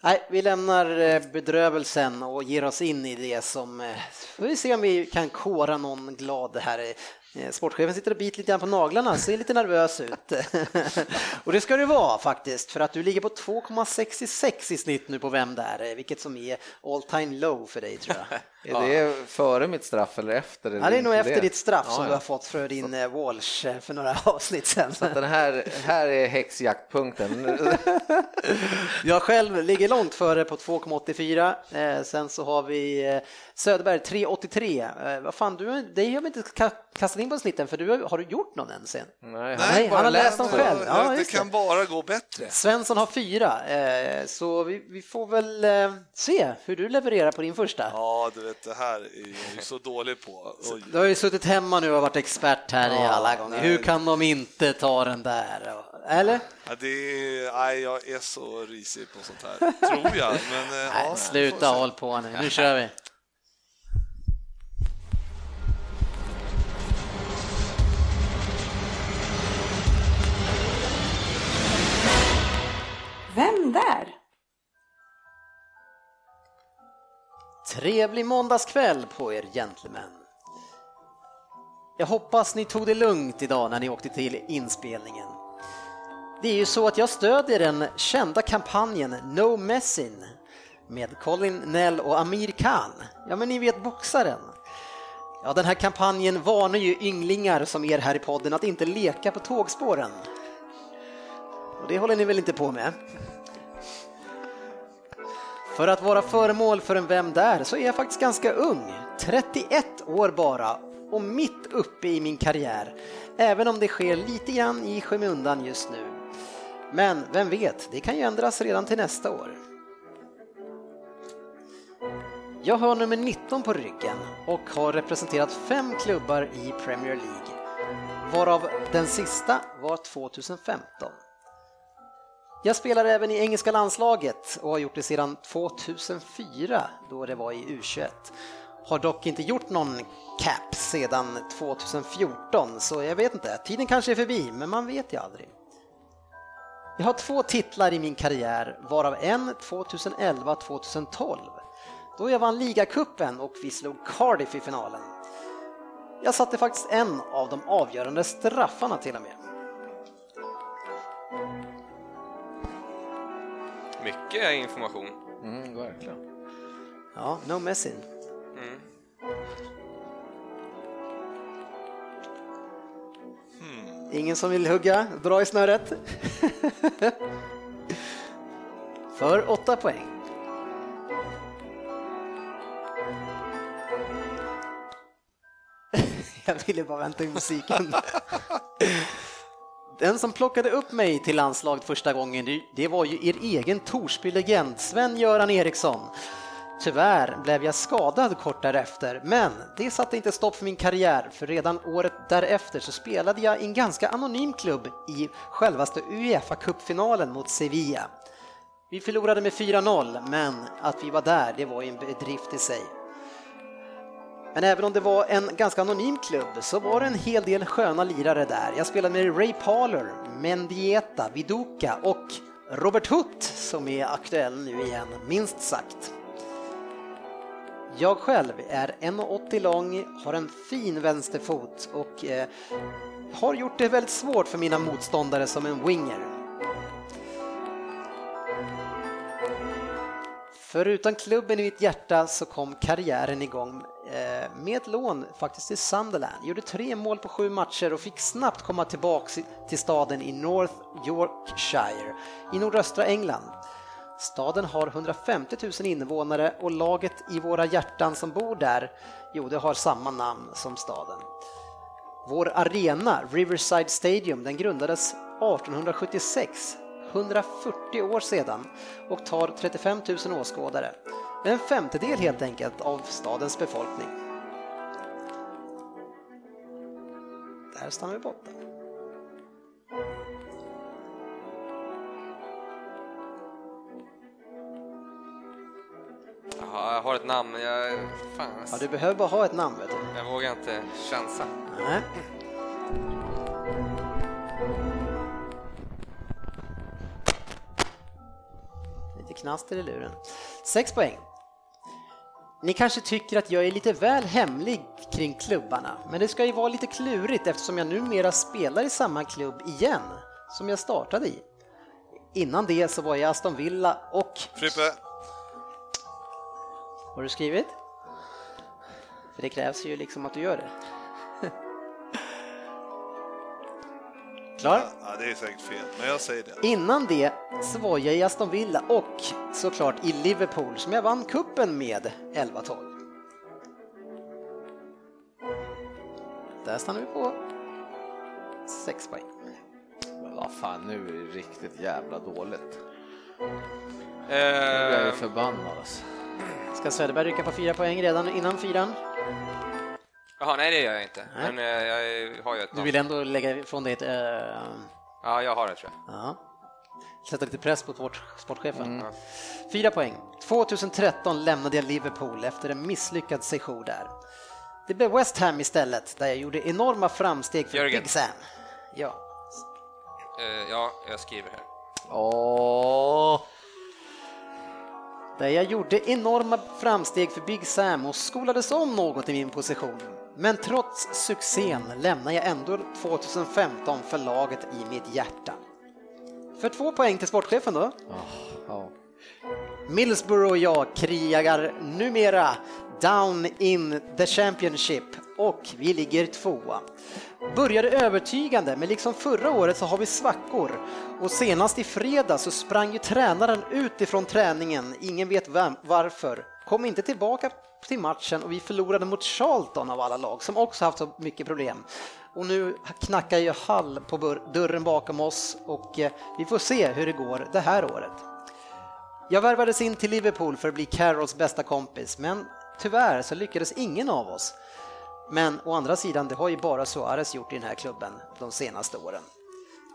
Nej, vi lämnar eh, bedrövelsen och ger oss in i det som, eh, får vi se om vi kan kora någon glad här. Eh, sportchefen sitter och biter lite grann på naglarna, ser lite nervös ut. *laughs* och det ska du vara faktiskt, för att du ligger på 2,66 i snitt nu på Vem där, eh, vilket som är all time low för dig tror jag. *laughs* Är det före mitt straff eller efter? Ja, det är nog efter det? ditt straff Ja, som ja. du har fått för din eh, Walsh eh, för några *laughs* avsnitt sedan. Så den här, här är häxjaktpunkten. *laughs* Jag själv ligger långt före på 2,84. Eh, sen så har vi Söderberg 3,83. Eh, vad fan, du, det har vi inte ka- kastat in på snitten för du har, har du gjort någon än sen? Nej, Nej, han har läst dem själv. Ja, det kan det. bara gå bättre. Svensson har fyra, eh, så vi, vi får väl se hur du levererar på din första. Ja, du vet, det här är jag ju *laughs* så dålig på. Oj. Du har ju suttit hemma nu och varit expert här i Ja, alla gånger. nej. Hur kan de inte ta den där? Eller? Ja, det är, nej, jag är så risig på sånt här, tror jag. *laughs* Men, eh, Nej, ja, sluta håll på nu. Nu kör vi. Vem där? Trevlig måndagskväll på er gentlemen. Jag hoppas ni tog det lugnt idag när ni åkte till inspelningen. Det är ju så att jag stödjer den kända kampanjen No Messin med Colin Nell och Amir Khan. Ja, men ni vet boxaren. Ja, den här kampanjen varnar ju ynglingar som er här i podden att inte leka på tågspåren. Och det håller ni väl inte på med? För att vara föremål för en Vem där så är jag faktiskt ganska ung, 31 år bara och mitt uppe i min karriär, även om det sker lite grann i skymundan just nu. Men vem vet, det kan ju ändras redan till nästa år. Jag har nummer 19 på ryggen och har representerat fem klubbar i Premier League, varav den sista var 2015. Jag spelar även i engelska landslaget och har gjort det sedan 2004 då det var i U21. Har dock inte gjort någon cap sedan 2014 så jag vet inte, tiden kanske är förbi men man vet ju aldrig. Jag har två titlar i min karriär varav en 2011-2012 då jag vann ligacupen och vi slog Cardiff i finalen. Jag satte faktiskt en av de avgörande straffarna till och med. Mycket information. Mm, verkligen. Ja, no messing. Mm. Ingen som vill hugga, dra i snöret. *laughs* För åtta poäng. *laughs* Jag ville bara vänta i musiken. *laughs* Den som plockade upp mig till landslaget första gången, det- var ju er egen Torsby-legend Sven-Göran Eriksson. Tyvärr blev jag skadad kort därefter, men det satte inte stopp för min karriär, för redan året därefter så spelade jag i en ganska anonym klubb i självaste Uefa-cupfinalen mot Sevilla. Vi förlorade med 4-0, men att vi var där, det var ju en bedrift i sig. Men även om det var en ganska anonym klubb så var det en hel del sköna lirare där. Jag spelade med Ray Parler, Mendieta, Viduka och Robert Hutt som är aktuell nu igen, minst sagt. Jag själv är 1,80 lång, har en fin vänsterfot och eh, har gjort det väldigt svårt för mina motståndare som en winger. Förutom klubben i mitt hjärta så kom karriären igång eh, med ett lån faktiskt till Sunderland. Gjorde tre mål på sju matcher och fick snabbt komma tillbaks till staden i North Yorkshire i nordöstra England. Staden har 150 000 invånare och laget i våra hjärtan som bor där, jo det har samma namn som staden. Vår arena, Riverside Stadium, den grundades 1876, 140 år sedan och tar 35 000 åskådare. En femtedel helt enkelt av stadens befolkning. Där stannar vi borta. Jag har ett namn, jag... Fan. Ja, du behöver bara ha ett namn vet du. Jag vågar inte chansa. Nej. Lite knaster i luren. Sex poäng. Ni kanske tycker att jag är lite väl hemlig kring klubbarna, men det ska ju vara lite klurigt eftersom jag numera spelar i samma klubb igen som jag startade i. Innan det så var jag Aston Villa och... Frippe, Har du skrivit? För det krävs ju liksom att du gör det. Klar? ja, det är säkert fel, men jag säger det. Innan det så var jag i Aston Villa och såklart i Liverpool som jag vann kuppen med 11-12. Där stannar vi på 6 poäng. Men vad fan, nu är det riktigt jävla dåligt. Nu Eh, är jag förbannad alltså. Ska Söderberg rycka på 4 poäng redan innan fyran? Jaha, nej det gör jag inte. Nej. Men eh, jag har ju ett Du vill ändå lägga ifrån dig ett... eh, Ja, jag har det tror jag. Ja. Sätta lite press på sport, sportchefen. Fyra poäng. 2013 lämnade jag Liverpool efter en misslyckad session där. Det blev West Ham istället, där jag gjorde enorma framsteg för Jörgen. Big Sam. Ja. Eh, ja, jag skriver här. Åh, Där jag gjorde enorma framsteg för Big Sam och skolades om något i min position. Men trots succén lämnar jag ändå 2015 för laget i mitt hjärta. För två poäng till sportchefen då. ja. Middlesbrough och jag krigar numera down in the Championship och vi ligger tvåa. Började övertygande, men liksom förra året så har vi svackor. Och senast i fredag så sprang ju tränaren ut ifrån träningen, ingen vet vem, varför. Kom inte tillbaka till matchen och vi förlorade mot Charlton av alla lag som också haft så mycket problem. Och nu knackar ju Hall på dörren bakom oss och eh, vi får se hur det går det här året. Jag värvades in till Liverpool för att bli Carrolls bästa kompis, men tyvärr så lyckades ingen av oss. Men å andra sidan, det har ju bara Suarez gjort i den här klubben de senaste åren.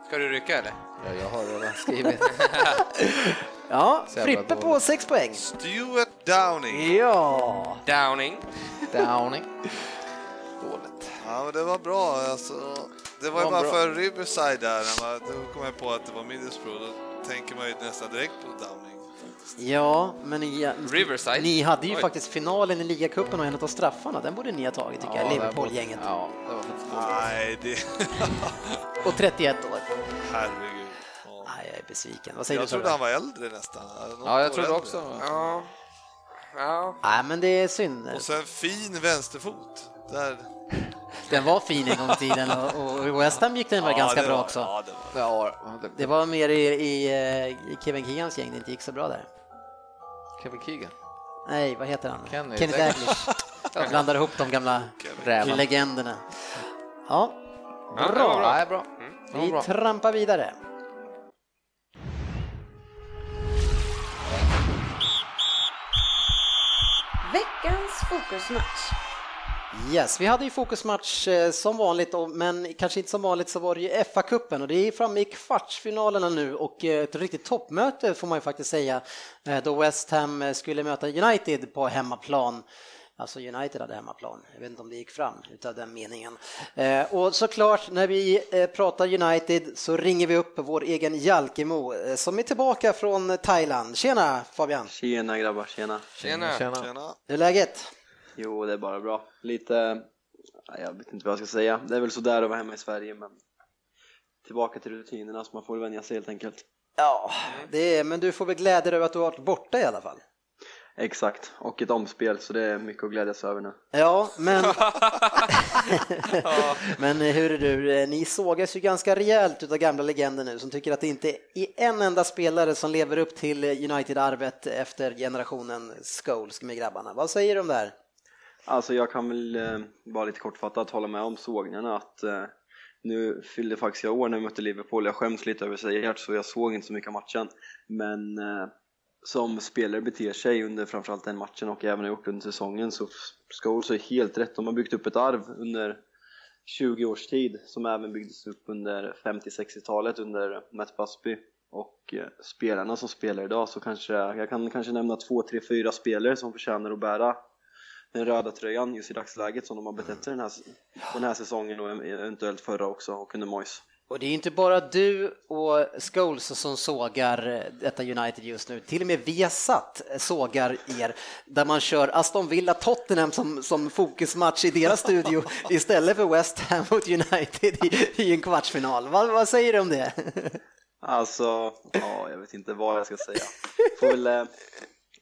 Ska du rycka eller? ja, jag har redan skrivit. *laughs* Ja, Frippe på dåligt. 6 poäng. Stuart Downing. Ja, Downing. Downing. Dåligt. Ja, men det var bra. Alltså, det var ju bara bra. för Riverside där, när man, då kom jag på att det var Middlesbrough. Då tänker man ju nästan direkt på Downing. ja men ni, Riverside. ni hade ju Oj. faktiskt finalen i ligacupen och en av straffarna, den borde ni ha tagit tycker jag, det var- Liverpool-gänget. Ja, det var faktiskt. Nej, det... Och 31 år. Herregud. Besviken. Vad säger Jag du trodde han var äldre nästan. Något Ja, jag trodde äldre. också. Ja. Ja. Nej, men det är synd. Och sen fin vänsterfot. Där. Den var fin en gång i tiden och, och i West Ham gick den väl Ja, ganska det bra var- också. Ja, det var. Ja, det- var mer i, i, eh, i Kevin Keegans gäng det inte gick så bra där. Kevin Keegan. Nej, vad heter han? Kenny. Kenny Dalglish. *laughs* Jag blandar ihop de gamla Räven. legenderna. Ja, Ja, det bra. var bra. Bra. Det var Vi trampar vidare. Veckans fokusmatch. Yes, vi hade ju fokusmatch eh, som vanligt, men kanske inte som vanligt så var det ju FA-cupen och det är framme i kvartsfinalerna nu och eh, ett riktigt toppmöte får man ju faktiskt säga eh, då West Ham skulle möta United på hemmaplan. Alltså United hade hemmaplan, jag vet inte om det gick fram utav den meningen. Eh, Och såklart när vi eh, pratar United så ringer vi upp vår egen Jalkemo eh, som är tillbaka från Thailand. Tjena Fabian! Tjena grabbar, tjena. Tjena. Tjena. Tjena. Hur är läget? Jo, det är bara bra. Lite, ja, jag vet inte vad jag ska säga. Det är väl sådär att vara hemma i Sverige, men tillbaka till rutinerna så man får vänja sig helt enkelt. Ja, det är, men du får väl glädja dig över att du har varit borta i alla fall. Exakt, och ett omspel så det är mycket att glädjas över nu. Ja, men... *laughs* men hur är du, ni sågas ju ganska rejält utav gamla legender nu som tycker att det inte är en enda spelare som lever upp till United-arvet efter generationen Scholes med grabbarna. Vad säger du om det här? Alltså jag kan väl eh, vara lite kortfattat hålla med om sågningarna att eh, nu fyllde faktiskt jag år när vi mötte Liverpool. Jag skäms lite över att säga så jag såg inte så mycket av matchen. Men eh, som spelare beter sig under framförallt den matchen och även har gjort under säsongen så Scholes är helt rätt. De har byggt upp ett arv under 20 års tid som även byggdes upp under 50-60-talet under Matt Busby Och eh, spelarna som spelar idag så kanske jag kan kanske nämna två, tre, fyra spelare som förtjänar att bära den röda tröjan just i dagsläget som de har betett sig den här, den här säsongen och eventuellt förra också och under Moise. Och det är inte bara du och Scholes som sågar detta United just nu, till och med Viasat sågar er, där man kör Aston Villa-Tottenham som, som fokusmatch i deras studio *laughs* istället för West Ham mot United i, i en kvartsfinal. Vad, vad säger du om det? Alltså, ja, jag vet inte vad jag ska säga. Får väl, eh,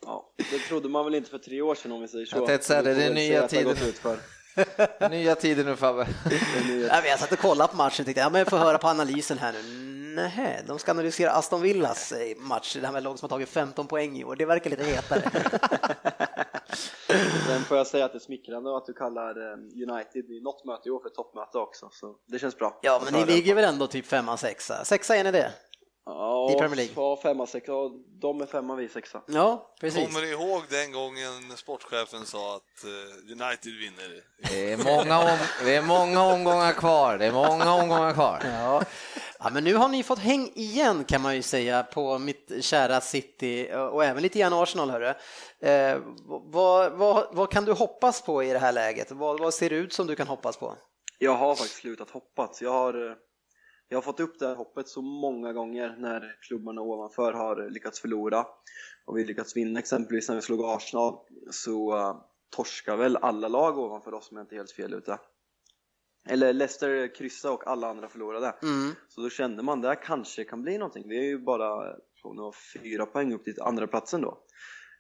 ja, det trodde man väl inte för tre år sedan om vi säger så. Jag tänkte säga det, det är nya tider. *laughs* Nya tider nu Fabbe. Ja, jag satt och kollade på matchen och tänkte, ja men jag får höra på analysen här nu. Nej, de ska analysera Aston Villas eh, match, det här med lag som har tagit 15 poäng i år. Det verkar lite hetare. *laughs* Sen får jag säga att det är smickrande att du kallar eh, United i något möte i år för toppmöte också, så det känns bra. Ja, men ni ligger väl ändå typ femma, sexa? Sexa är ni det? Ja, I Premier League. Ja, femma, sexa. De är femma, vi är sexa. Ja, precis. Kommer ni ihåg den gången sportchefen sa att eh, United vinner? Det är, många om, det är många omgångar kvar, det är många omgångar kvar. Ja. ja, men nu har ni fått häng igen kan man ju säga på mitt kära City och även lite grann Arsenal. Hörru. Eh, vad, vad, vad kan du hoppas på i det här läget? Vad, vad ser det ut som du kan hoppas på? Jag har faktiskt slutat hoppas. Jag har, jag har fått upp det här hoppet så många gånger när klubbarna ovanför har lyckats förlora och vi lyckats vinna exempelvis när vi slog Arsenal så uh, torskar väl alla lag ovanför oss om jag inte är helt fel ute. Eller Leicester kryssade och alla andra förlorade. Mm. Så då kände man det här kanske kan bli någonting. Vi är ju bara från fyra poäng upp till andra platsen då.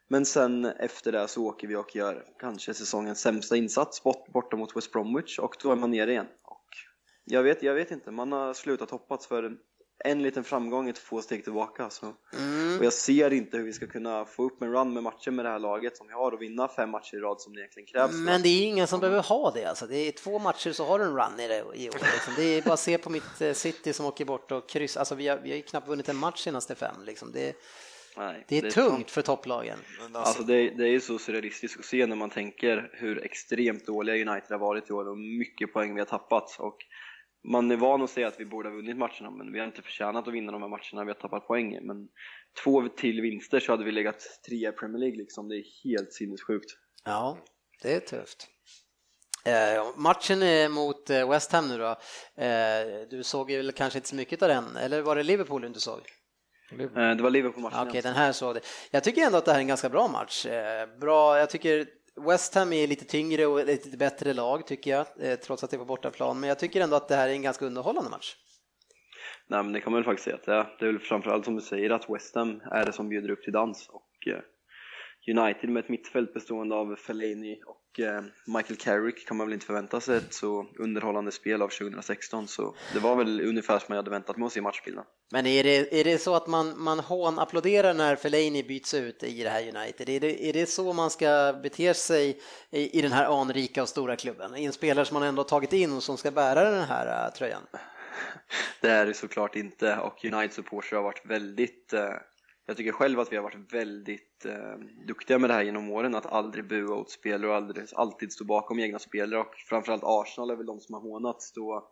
Men sen efter det så åker vi och gör kanske säsongens sämsta insats bort, borta mot West Bromwich och då är man nere igen. Jag, vet, jag vet inte, man har slutat hoppats för en liten framgång är två steg tillbaka. Så. Mm. Och jag ser inte hur vi ska kunna få upp en run med matcher med det här laget som vi har och vinna fem matcher i rad som det egentligen krävs. Men det är ingen som behöver ha det alltså. Det är två matcher så har du en run i det i år. Liksom. Det är bara att se på mitt eh, City som åker bort och kryss. Alltså vi har, vi har ju knappt vunnit en match senaste fem. Liksom. Det, Nej, det är tungt för topplagen. Alltså alltså, det, det är ju så surrealistiskt att se när man tänker hur extremt dåliga United har varit i år och mycket poäng vi har tappat. Och man är van att säga att vi borde ha vunnit matcherna men vi har inte förtjänat att vinna de här matcherna, vi har tappat poäng. Men två till vinster så hade vi legat trea i Premier League liksom, det är helt sinnessjukt. Ja, det är tufft. Eh, matchen mot eh, West Ham nu då. Eh, du såg ju väl kanske inte så mycket av den, eller var det Liverpool du inte såg? Eh, det var Liverpool-matchen. Okej, den här såg det. Jag tycker ändå att det här är en ganska bra match. Eh, bra, jag tycker West Ham är lite tyngre och lite bättre lag tycker jag, eh, trots att det är på bortaplan. Men jag tycker ändå att det här är en ganska underhållande match. Nej men det kan man väl faktiskt säga att det är. Det är väl framförallt som du säger att West Ham är det som bjuder upp till dans och eh, United med ett mittfält bestående av Fellaini och eh, Michael Carrick kan man väl inte förvänta sig ett så underhållande spel av 2016 så det var väl ungefär som jag hade väntat mig att se matchbilden. Men är det, är det så att man, man hån applåderar när Fellaini byts ut i det här United? Är det, är det så man ska bete sig i, i den här anrika och stora klubben? I en spelare som man ändå tagit in och som ska bära den här uh, tröjan? *laughs* Det är det såklart inte och United supportrar har varit väldigt eh, jag tycker själv att vi har varit väldigt eh, duktiga med det här genom åren, att aldrig bua åt spelare och aldrig, alltid stå bakom egna spelare. Och framförallt Arsenal är väl de som har hånat stå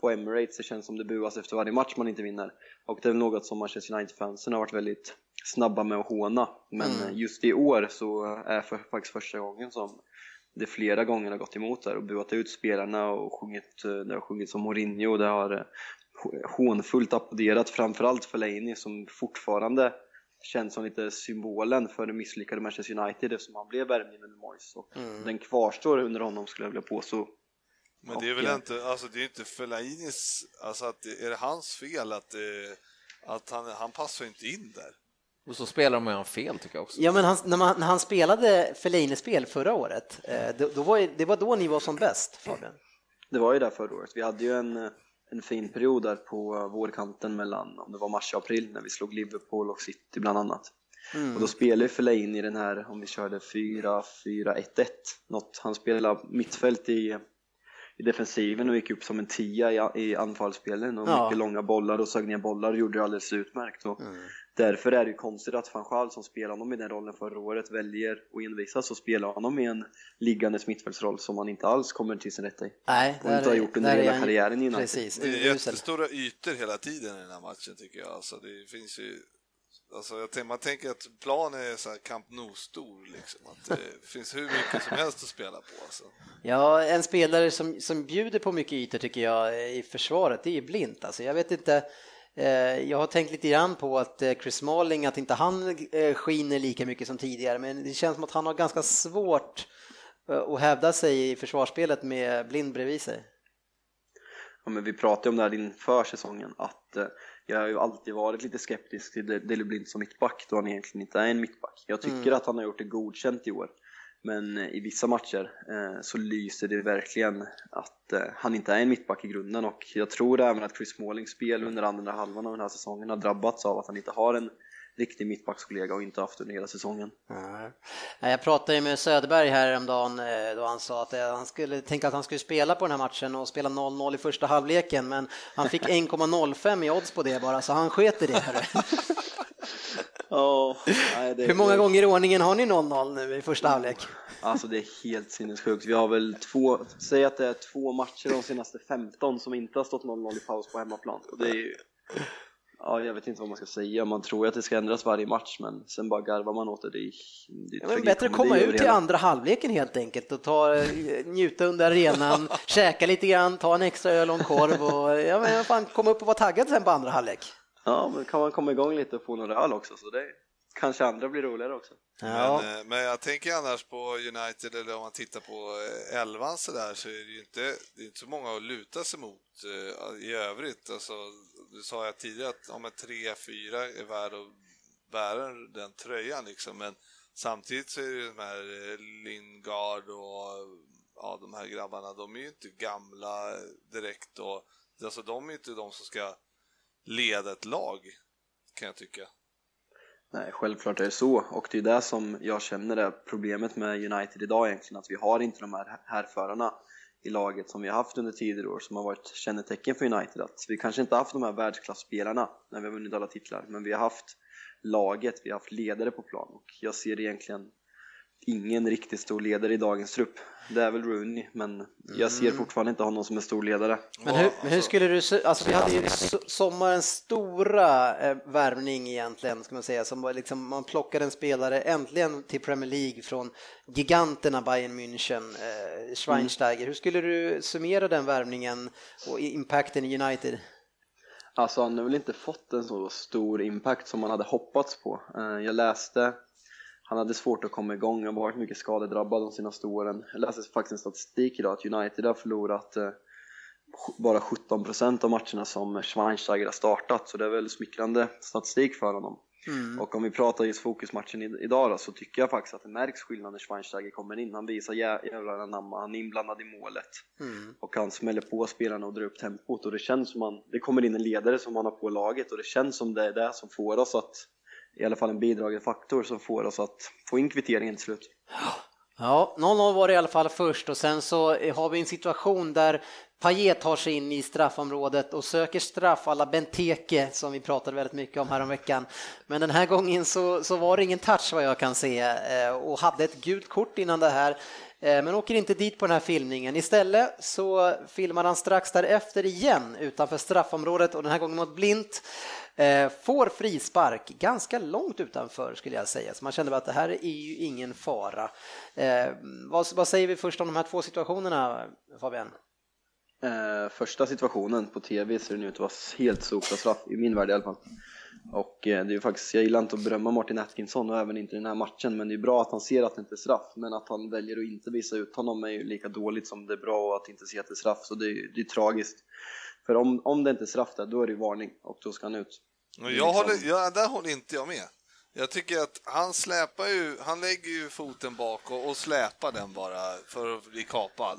på Emirates, det känns som det buas efter varje match man inte vinner. Och det är något som Manchester United-fansen har varit väldigt snabba med att håna. Men Mm. just i år så är för, faktiskt första gången som det flera gånger har gått emot där och buat ut spelarna och sjungit, eh, det har sjungit som Mourinho, det har eh, hånfullt applåderat framförallt Fellaini som fortfarande känns som lite symbolen för det misslyckade Manchester United eftersom han blev värvningen under Moyes och den kvarstår under honom skulle jag vilja påstå. men det är väl eh, inte, alltså det är inte Fellainis, alltså att, det- är det hans fel att, eh, att han, han passar inte in där? Och så spelar de med honom fel tycker jag också. Ja, men han, när, man, när han spelade Fellaini-spel förra året, eh, då, då var, det var då ni var som bäst, Fabian. Det var ju där förra året. Vi hade ju en, en fin period där på vårkanten mellan, om det var mars och april, när vi slog Liverpool och City bland annat. Och då spelade Fellaini i den här, om vi körde 4-4-1-1, något. Han spelade mittfält i, i defensiven och gick upp som en tia i, i anfallsspelen och Ja. mycket långa bollar och sög ner bollar och gjorde det alldeles utmärkt. Och Därför är det ju konstigt att Fanchal som spelade honom i den rollen förra året väljer att envisas och spela honom i en liggande mittfältsroll som han inte alls kommer till sin rätt i. Nej, Och inte har gjort under där är hela han- karriären i United. Precis, Det är jättestora ytor hela tiden i den här matchen tycker jag. Alltså, det finns ju... Alltså, jag tänker, man tänker att planen är så här Camp Nou-stor, liksom. att det *laughs* finns hur mycket som helst att spela på. Alltså. Ja, en spelare som, som bjuder på mycket ytor tycker jag i försvaret, det är ju Blint. Alltså, jag vet inte, jag har tänkt lite grann på att eh, Chris Smalling, att inte han eh, skiner lika mycket som tidigare, men det känns som att han har ganska svårt eh, att hävda sig i försvarsspelet med Blind bredvid sig. Ja, men vi pratade om det här inför säsongen att eh, jag har ju alltid varit lite skeptisk till Daley Blind som mittback då han egentligen inte är en mittback. Jag tycker att han har gjort det godkänt i år. Men eh, i vissa matcher eh, så lyser det verkligen att eh, han inte är en mittback i grunden och jag tror även att Chris Smallings spel under andra halvan av den här säsongen har drabbats av att han inte har en riktig mittbackskollega och inte haft under hela säsongen. Nej, Jag pratade med Söderberg här häromdagen då han sa att han skulle tänka att han skulle spela på den här matchen och spela 0-0 i första halvleken men han fick *laughs* 1,05 i odds på det bara så han sket i det. *laughs* Oh, *laughs* nej, det, Hur många det- gånger i ordningen har ni 0-0 nu i första halvlek? Alltså det är helt sinnessjukt. Vi har väl två, säg att det är två matcher de senaste 15 som inte har stått 0-0 i paus på hemmaplan. Och det är ju, ja jag vet inte vad man ska säga, man tror ju att det ska ändras varje match men sen bara garvar man åt det. Det är, det är Ja, men bättre att komma ut till hela. andra halvleken helt enkelt och ta, njuta under arenan, *laughs* käka lite grann, ta en extra öl och en korv och ja, men fan, komma upp och vara taggad sen på andra halvlek. Ja, men kan man komma igång lite och få några öl också så det kanske andra blir roligare också. Ja. Men, eh, men jag tänker annars på United, eller om man tittar på eh, elvan så där, så är det ju inte, det är inte så många att luta sig mot eh, i övrigt. Alltså, du sa jag tidigare att om en 3-4 är värd att bära den tröjan liksom, men samtidigt så är det de här Lingard och ja, de här grabbarna, de är ju inte gamla direkt och alltså de är inte de som ska leda ett lag, kan jag tycka. Nej, självklart är det så och det är det som jag känner är problemet med United idag egentligen, att vi har inte de här härförarna i laget som vi har haft under tidigare år som har varit kännetecken för United. Att vi kanske inte har haft de här världsklassspelarna när vi har vunnit alla titlar, men vi har haft laget, vi har haft ledare på plan och jag ser egentligen ingen riktigt stor ledare i dagens trupp. Det är väl Rooney, men jag ser fortfarande inte honom som en stor ledare. Men hur, men hur skulle du, alltså vi hade ju so- sommarens stora eh, värvning egentligen, ska man säga, som var liksom, man plockade en spelare äntligen till Premier League från giganterna Bayern München, eh, Schweinsteiger. Hur skulle du summera den värvningen och impacten i United? Alltså han har väl inte fått en så stor impact som man hade hoppats på. Eh, Jag läste, han hade svårt att komma igång, han har varit mycket skadedrabbad de senaste åren. Jag läste faktiskt en statistik idag att United har förlorat eh, bara 17% av matcherna som Schweinsteiger har startat, så det är väl smickrande statistik för honom. Och om vi pratar just fokusmatchen idag då, så tycker jag faktiskt att det märks skillnad när Schweinsteiger kommer in. Han visar jä- jävlar anamma, han är inblandad i målet. Och han smäller på spelarna och drar upp tempot och det känns som han, det kommer in en ledare som han har på laget och det känns som det är det som får oss att, i alla fall en bidragande faktor som får oss att få in kvitteringen till slut. Ja, 0-0 var det i alla fall först och sen så har vi en situation där Payet tar sig in i straffområdet och söker straff alla Benteke som vi pratade väldigt mycket om häromveckan. Men den här gången så, så var det ingen touch vad jag kan se eh, och hade ett gult kort innan det här Eh, men åker inte dit på den här filmningen. Istället så filmar han strax därefter igen utanför straffområdet och den här gången mot Blint. Eh, får frispark ganska långt utanför skulle jag säga, så man kände bara att det här är ju ingen fara. Eh, vad, vad säger vi först om de här två situationerna, Fabian? Första situationen på TV ser den ut att vara helt solklar straff, i min värld i alla fall. Och eh, det är ju faktiskt, jag gillar inte att berömma Martin Atkinson och även inte den här matchen, men det är bra att han ser att det inte är straff. Men att han väljer att inte visa ut honom är ju lika dåligt som det är bra att inte se att det är straff, så det är, det är tragiskt. För om, om det inte är straff där, då är det varning och då ska han ut. Jag håller, ja, där håller inte jag med. Jag tycker att han släpar ju, han lägger ju foten bak och, och släpar den bara för att bli kapad.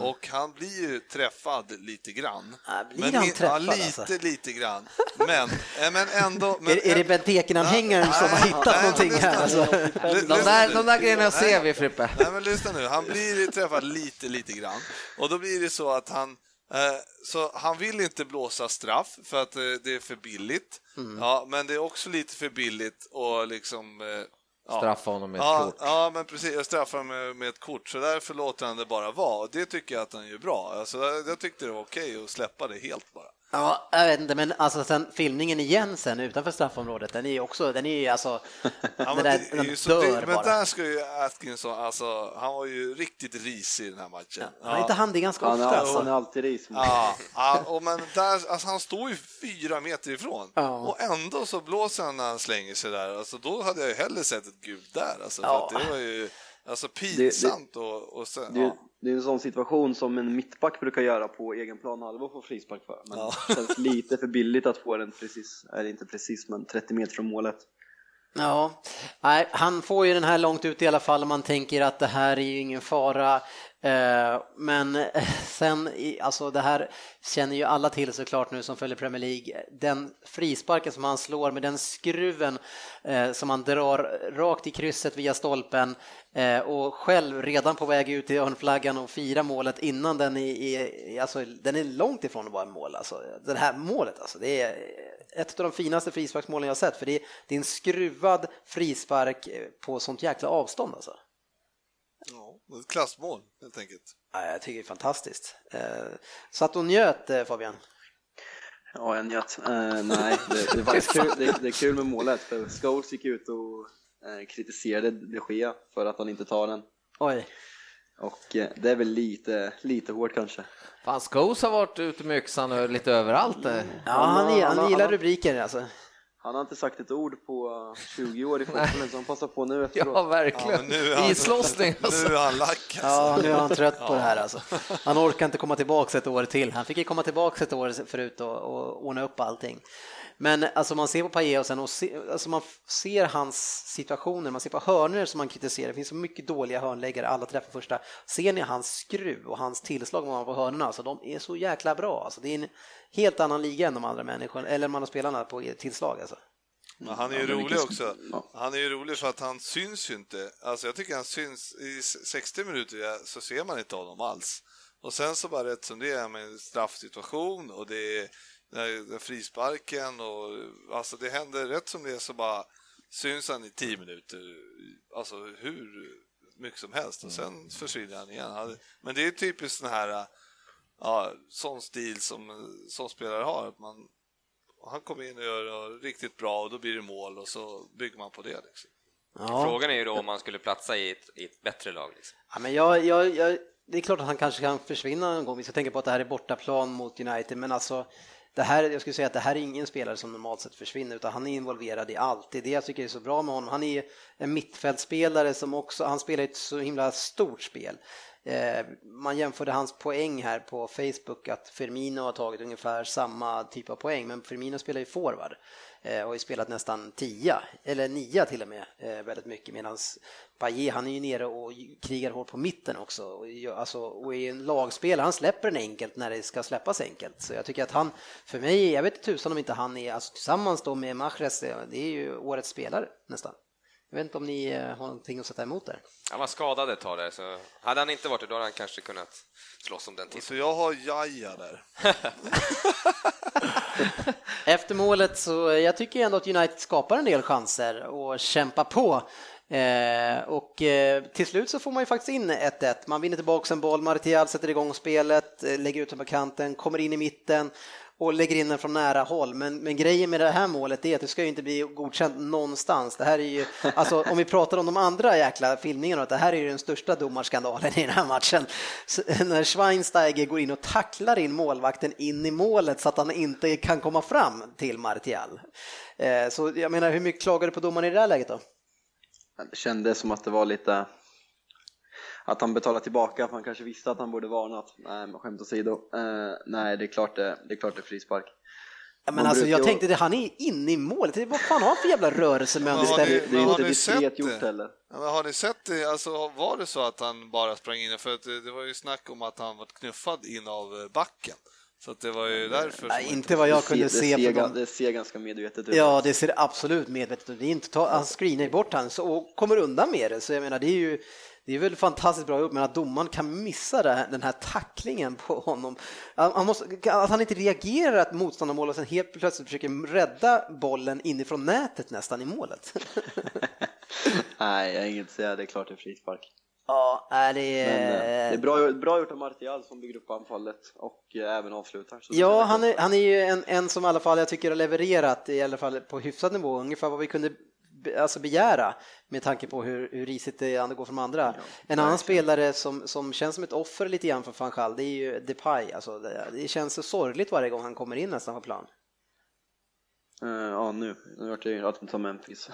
Och han blir ju träffad lite grann. Mm. Ja, blir han i- träffad, Ja, lite, alltså? lite grann. Men, eh, men ändå... *laughs* Men, är, är det Bentekenanhängaren som har hittat nej, någonting men här? Alltså? De där, de där grejerna ser vi Frippe. Nej men lyssna nu, han blir träffad lite, lite grann. Och då blir det så att han, Eh, Så han vill inte blåsa straff för att eh, det är för billigt. Ja, men det är också lite för billigt och liksom... Straffa honom med ett Ja, kort. ja, men precis. Jag straffar med, med ett kort, så därför låter han det bara vara. Och det tycker jag att han gör bra. Alltså, jag, jag tyckte det var okej att släppa det helt bara. Ja, jag vet inte, men alltså sen filmningen igen sen utanför straffområdet, den är ju också, den är ju alltså, *laughs* Ja, men, där, det är den ju så, dör det, men bara. där ska ju Atkinson, alltså, han var ju riktigt risig i den här matchen. Han är inte han det ganska Han ofta är, alltså. han är alltid ris. Ja, ja och men där, alltså han står ju fyra meter ifrån Ja. och ändå så blåser han när han slänger sig där. Alltså, då hade jag ju hellre sett ett gult där. Alltså, Ja. för att det var ju alltså, pinsamt och, och sen, Det, ja. det är en sån situation som en mittback brukar göra på egen plan halva få frispark för. Men Ja. det känns lite för billigt att få den precis, eller inte precis, men 30 meter från målet. Ja, nej, han får ju den här långt ut i alla fall och man tänker att det här är ju ingen fara. Eh, men *laughs* sen, alltså det här känner ju alla till såklart nu som följer Premier League. Den frisparken som han slår med den skruven eh, som han drar rakt i krysset via stolpen eh, och själv redan på väg ut till örnflaggan och fira målet innan den är, alltså, den är långt ifrån att vara mål. Alltså. Det här målet alltså, det är ett av de finaste frisparksmålen jag har sett för det är, det är en skruvad frispark på sånt jäkla avstånd alltså. Ett klassmål helt enkelt. Ja, jag tycker det är fantastiskt. Eh, Så att hon njöt eh, Fabian? Ja, jag njöt. Eh, nej, det, det, var kul, det, det är kul med målet, för Scholes gick ut och eh, kritiserade de Gea för att han inte tar den. Oj. Och eh, det är väl lite, lite hårt kanske. Fan, Scholes har varit ute med yxan och lite överallt. eh. Ja, han, Han- han han- gillar han- rubriker alltså. Han har inte sagt ett ord på eh, 20 år i *laughs* fotbollen, så han passar på nu efteråt. Ja, verkligen. Ja, men nu är han- Islossning alltså. *laughs* Nu är han lack alltså. Ja, nu är han trött på det här alltså. Han orkar inte komma tillbaka ett år till. Han fick ju komma tillbaka ett år förut och, och ordna upp allting. Men alltså man ser på Paille och sen och se, alltså man ser hans situationer, man ser på hörnor som man kritiserar. Det finns så mycket dåliga hörnläggare, alla träffar första. Ser ni hans skruv och hans tillslag man har på hörnorna, alltså de är så jäkla bra. Alltså, det är en helt annan liga än de andra människorna, eller de andra spelarna på tillslag alltså. Men han är ju Ja, rolig vilken- också. ja. Han är ju rolig för att han syns ju inte. Alltså jag tycker han syns i 60 minuter så ser man inte honom alls. Och sen så bara rätt som det är med en straffsituation och det är den här frisparken och alltså det händer rätt som det är så bara syns han i 10 minuter. Alltså hur mycket som helst och sen försvinner han igen. Han- Men det är typiskt den här ja, sån stil som som spelare har. Att man, han kommer in och gör det riktigt bra och då blir det mål och så bygger man på det. Liksom. Ja. Frågan är ju då om man skulle platsa i ett, i ett bättre lag. Liksom. Ja, men jag, jag, jag, det är klart att han kanske kan försvinna någon gång. Vi ska tänka på att det här är bortaplan mot United, men alltså det här, jag skulle säga att det här är ingen spelare som normalt sett försvinner, utan han är involverad i allt. Det är det jag tycker är så bra med honom. Han är en mittfältspelare som också, han spelar ett så himla stort spel. Eh, man jämförde hans poäng här på Facebook att Firmino har tagit ungefär samma typ av poäng, men Firmino spelar ju forward eh, och har ju spelat nästan tia, eller nia till och med, eh, väldigt mycket, medan Payet han är ju nere och krigar hårt på mitten också och, gör- alltså, och är en lagspelare, han släpper den enkelt när det ska släppas enkelt. Så jag tycker att han, för mig, jag vet inte tusan om inte han är, alltså tillsammans då med Mahrez, det är ju årets spelare nästan. Jag vet inte om ni eh, har någonting att sätta emot där. Han var skadad ett tag där, så hade han inte varit det då hade han kanske kunnat slåss om den titeln. Så jag har Jaja där. *laughs* Efter målet så jag tycker ändå att United skapar en del chanser och kämpar på. Eh, och eh, till slut så får man ju faktiskt in 1-1. Man vinner tillbaka en boll, Martial sätter igång spelet, eh, lägger ut den på kanten, kommer in i mitten och lägger in den från nära håll. Men, men grejen med det här målet är att det ska ju inte bli godkänt någonstans. Det här är ju, alltså om vi pratar om de andra jäkla filmningarna, att det här är ju den största domarskandalen i den här matchen. Så, när Schweinsteiger går in och tacklar in målvakten in i målet så att han inte kan komma fram till Martial. Eh, så jag menar, hur mycket klagar du på domaren i det här läget då? Det kändes som att det var lite att han betalade tillbaka för han kanske visste att han borde varnat. Nej, men skämt åsido. Eh, nej, det är klart det, det är klart det är frispark. Ja, men Man alltså, jag brukar- tänkte det, han är inne i målet. Vad fan har han för jävla rörelsemönster? Det, det är inte ni diskret sett gjort det? heller. Ja, men har ni sett det? Alltså, var det så att han bara sprang in? För att det, det var ju snack om att han var knuffad in av eh, backen. Så att det var ju därför. Nej, inte vad jag det, kunde ser, se. det, ser, det ser ganska medvetet ut. Ja, det ser absolut medvetet ut. Det är inte ta, han screenar ju bort han så, och kommer undan med det. Så jag menar, det är ju det är väl fantastiskt bra gjort, men att domaren kan missa här, den här tacklingen på honom. Han måste, att han inte reagerar att motståndarmålet sen helt plötsligt försöker rädda bollen inifrån nätet nästan i målet. *laughs* Nej, jag har inget att säga, det är klart det är frispark. Ja, det är... Men, eh, det är bra, bra gjort av Martial som bygger upp anfallet och eh, även avslutar. Ja, han är, han är ju en, en som i alla fall jag tycker har levererat i alla fall på hyfsad nivå, ungefär vad vi kunde alltså begära med tanke på hur, hur risigt det går från andra. Ja, en annan spelare som, som känns som ett offer lite grann för van Gaal, det är ju Depay. Alltså det, det känns så sorgligt varje gång han kommer in nästan på plan. Uh, ja, nu, nu vart jag ju att ta Memphis.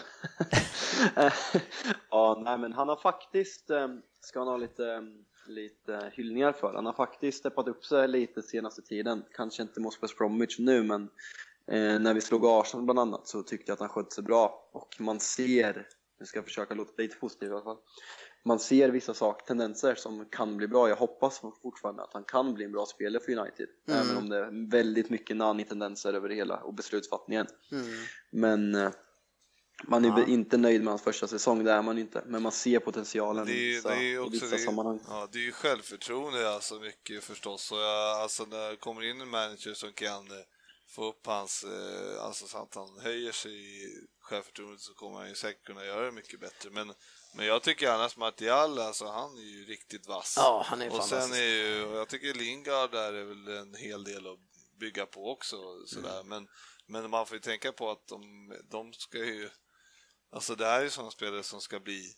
*laughs* ja, nej men han har faktiskt, um, ska han ha lite, um, lite hyllningar för, han har faktiskt steppat upp sig lite senaste tiden. Kanske inte mot West Bromwich nu, men när vi slog Arsenal bland annat så tyckte jag att han skötte sig bra och man ser, nu ska jag försöka låta lite positiv i alla fall, man ser vissa saker, tendenser som kan bli bra. Jag hoppas fortfarande att han kan bli en bra spelare för United, mm. även om det är väldigt mycket Nani-tendenser över det hela och beslutsfattningen. Mm. Men eh, man är ja. inte nöjd med hans första säsong, det är man inte, men man ser potentialen det är, vissa, det är också, i vissa det är, sammanhang. Ja, det är ju självförtroende alltså mycket förstås, och jag, alltså när det kommer in en manager som kan eh, få upp hans, eh, alltså så att han höjer sig i självförtroendet så kommer han ju säkert kunna göra det mycket bättre, men men jag tycker annars Martial, alltså han är ju riktigt vass. Ja, han är Och sen är ju, jag tycker Lingard där är väl en hel del att bygga på också sådär. Mm. Men, men man får ju tänka på att de, de ska ju, alltså det här är ju sådana spelare som ska bli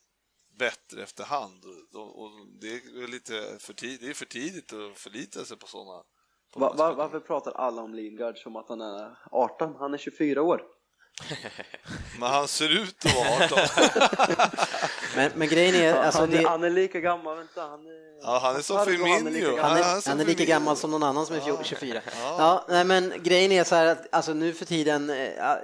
bättre efterhand och, och det är lite för tidigt, det är för tidigt att förlita sig på sådana. Va, va, varför pratar alla om Lingard som att han är 18? Han är 24 år. *laughs* Men han ser ut att vara 18. *laughs* men, men grejen är... *laughs* Alltså, han, är, det... han är lika gammal, vänta. Han är... Ja, han är som Firmino. Han är, han är, han är lika gammal som någon annan som är 24. Ja. ja, nej, men grejen är så här att alltså, nu för tiden, eh,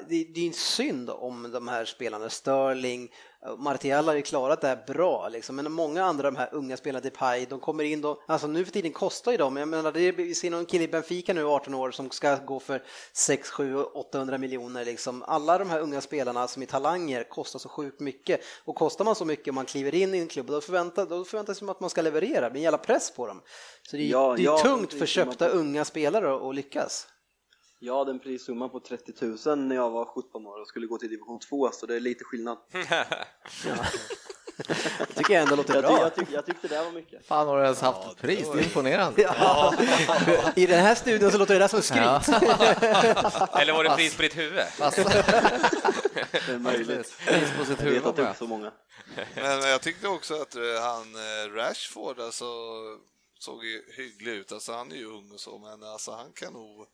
det, det är en synd om de här spelarna, Sterling, Martial har ju klarat det här bra, liksom. men många andra av de här unga spelarna, Depay, de kommer in då, alltså nu för tiden kostar ju de, jag menar det, vi ser någon kille i Benfica nu, 18 år, som ska gå för 6, 7, 800 miljoner liksom. Alla de här unga spelarna som är talanger kostar så sjukt mycket och kostar man så mycket och man kliver in i en klubb, då förväntas, då förväntas det att man ska leverera, det blir en jävla press på dem. Så det är, ja, det är ja, tungt för köpta unga spelare att lyckas. Jag hade en prissumma på 30 000 när jag var 17 år och skulle gå till division 2 så det är lite skillnad. *laughs* ja. tycker jag ändå låter jag bra. Tyck, jag, tyck, jag tyckte det var mycket. Fan har du ens haft ja, pris? Det är imponerande. Ja. I den här studion så låter det där som skryt. Ja. *laughs* Eller var det pris på ditt huvud? Det är möjligt. Pris på sitt huvud. Jag vet så många. Men jag tyckte också att eh, han eh, Rashford alltså såg ju hygglig ut. Alltså han är ju ung och så, men alltså han kan nog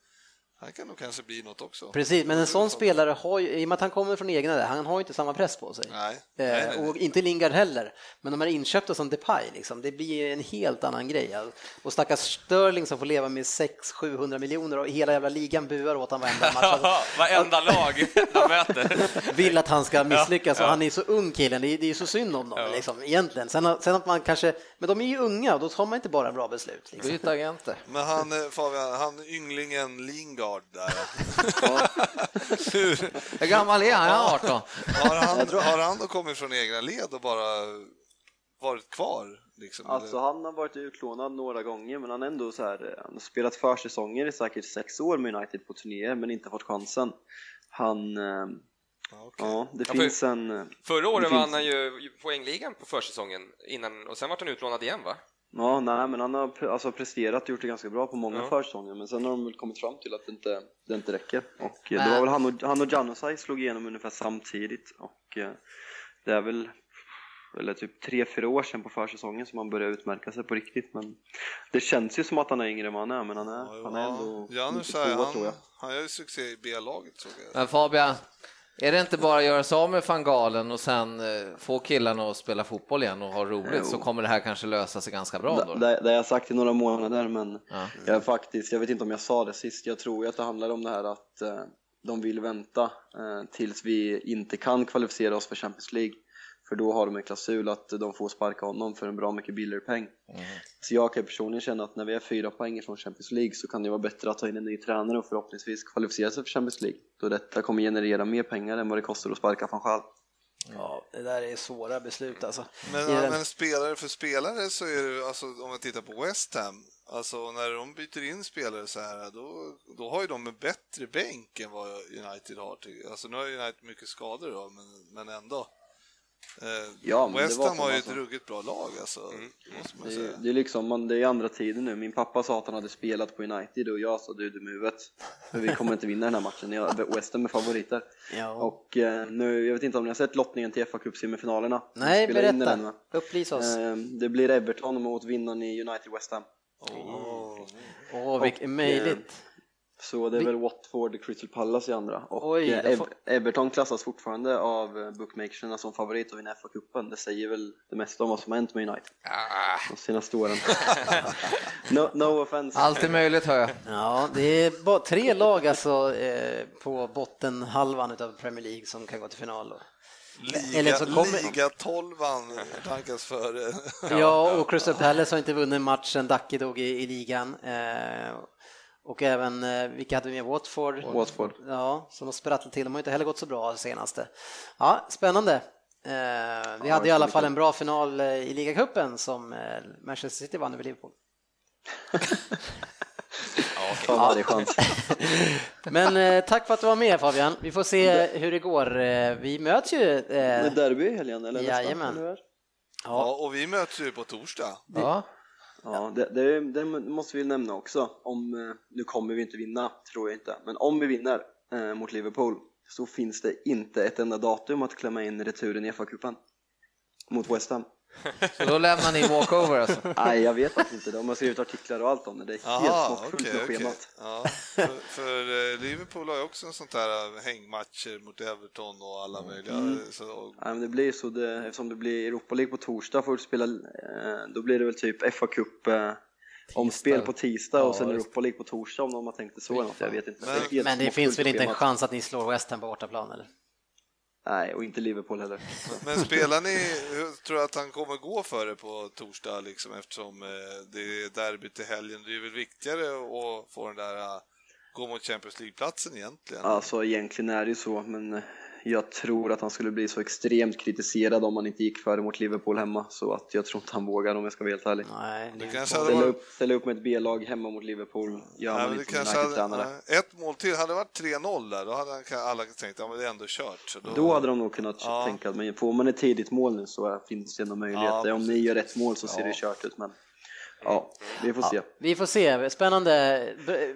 han kan nog kanske bli något också. Precis, men en sån spelare har ju, i och med att han kommer från egna där, han har ju inte samma press på sig. Nej, eh, nej, nej, Och inte Lingard heller. Men de är inköpta som Depay, liksom, det blir en helt annan grej. Och stackars Sterling som får leva med 600-700 miljoner och hela jävla ligan buar åt honom varenda match. *laughs* varenda lag de möter. *laughs* Vill att han ska misslyckas och han är så ung killen, det är, det är så synd om dem ja. liksom, egentligen. Sen, sen, att man kanske, men de är ju unga och då tar man inte bara bra beslut. Liksom. Byt agenter. Men han, eh, Fabian, han ynglingen Lingard där. Hur gammal är han? Han är 18. Har han, har han då kommit från egna led och bara varit kvar? Liksom, alltså han har varit utlånad några gånger men han har ändå så här, han har spelat försäsonger i säkert sex år med United på turnéer men inte fått chansen. Han eh, Okay. Ja, det ja, finns en... Eh, förra året vann han ju poängligan på försäsongen innan, och sen var han utlånad igen va? Ja, nej, men han har alltså presterat och gjort det ganska bra på många ja. försäsonger, men sen har de väl kommit fram till att det inte, det inte räcker. Och eh, det var väl han och, han och Janusaj slog igenom ungefär samtidigt och eh, det är väl eller typ tre, fyra år sedan på försäsongen som han började utmärka sig på riktigt. Men det känns ju som att han är yngre än vad han är, men han är, ja, han är ändå Janusaj, han, han gör ju succé i B-laget såg jag. Men Fabian, är det inte bara att göra sig av med fangalen och sen eh, få killarna att spela fotboll igen och ha roligt jo. så kommer det här kanske lösa sig ganska bra då? Det, det har jag sagt i några månader men ja. jag faktiskt, jag vet inte om jag sa det sist, jag tror att det handlar om det här att eh, de vill vänta eh, tills vi inte kan kvalificera oss för Champions League för då har de en klausul att de får sparka honom för en bra mycket billigare peng. Mm. Så jag kan personligen känna att när vi är fyra poäng från Champions League så kan det vara bättre att ta in en ny tränare och förhoppningsvis kvalificera sig för Champions League. Då detta kommer generera mer pengar än vad det kostar att sparka van Schaal. Ja, det där är svåra beslut alltså. Men, den- men spelare för spelare så är det, alltså om man tittar på West Ham, alltså när de byter in spelare så här, då, då har ju de en bättre bänk än vad United har. Alltså nu har United mycket skador då, men, men ändå. Eh, Ja, men West Ham har ju alltså. ett ruggigt bra lag alltså, måste man Det är, säga. det är liksom, man, det är andra tider nu. Min pappa sa att han hade spelat på United och jag sa du är dum i huvudet. För vi kommer inte vinna den här matchen. Jag, West Ham är favoriter. Ja. Och eh, nu, jag vet inte om ni har sett lottningen till fa Cup semifinalerna Nej, berätta. Upplys oss. Eh, Det blir Everton mot vinnaren i United West Ham. Åh, vilket möjligt. Så det är väl Watford Crystal Palace i andra. Och Oj, eh, Ev- får- Everton klassas fortfarande av eh, bookmakerserna som favorit att vinna FA-cupen. Det säger väl det mesta om vad som har hänt med United Ah, de senaste åren. no, no offense. Allt är möjligt hör jag. Ja, det är bara tre lag alltså eh, på bottenhalvan utav Premier League som kan gå till final. Då. Liga, Eller så kommer- Liga 12 rankas före. Ja, och Crystal Palace har inte vunnit matchen Dacke dog i, i ligan. Eh, och även, eh, vilka hade vi med? Watford? Watford. Ja, som har sprattlat till. De har inte heller gått så bra senaste. Ja, spännande. Eh, vi hade i alla fall en bra final eh, i ligacupen som eh, Manchester City vann över Liverpool. Ta varje chans. Men eh, tack för att du var med Fabian. Vi får se hur det går. Eh, vi möts ju. Det är Eh, derby i helgen eller nästan, Jajamän. eller hur? Ja, och vi möts ju på torsdag. Ja. Ja, det, det, det måste vi nämna också. Om, eh, nu kommer vi inte vinna, tror jag inte, men om vi vinner eh, mot Liverpool så finns det inte ett enda datum att klämma in returen i FA-cupen mot West Ham. Så då lämnar ni walkover alltså? Nej, jag vet faktiskt inte. De har skrivit artiklar och allt om det. Det är helt Jaha, smockfullt okej, med okej. schemat. Ja, för, för eh, Liverpool har ju också en sånt där eh, hängmatcher mot Everton och alla möjliga. Mm. Så, och, Nej, men det blir så, det, eftersom det blir Europa League på torsdag får du spela, eh, då blir det väl typ FA Cup eh, omspel på tisdag och sen Ja, Europa League på torsdag om de har tänkt det så eller något, jag vet inte. Men- helt men det finns väl inte en chans att ni slår West Ham på bortaplan eller? Nej, och inte Liverpool heller. men spelar ni, hur tror du att han kommer gå för det på torsdag liksom, eftersom eh, det är derby till helgen? Det är väl viktigare att få den där, eh, gå mot Champions League-platsen egentligen? Alltså egentligen är det ju så, men jag tror att han skulle bli så extremt kritiserad om han inte gick före mot Liverpool hemma, så att jag tror inte han vågar om jag ska vara helt ärlig. Nej, Det kanske Ställa upp, ställa upp med ett B-lag hemma mot Liverpool gör ja, man inte kanske hade, ett mål till, hade det varit 3-0 där, då hade alla tänkt att ja, det är ändå kört. Så då, Då hade de nog kunnat Ja. tänka att men får man ett tidigt mål nu så finns det ändå möjligheter. Ja, om ni gör ett mål så ser Ja. det kört ut, men ja, vi får se. Vi får se, spännande.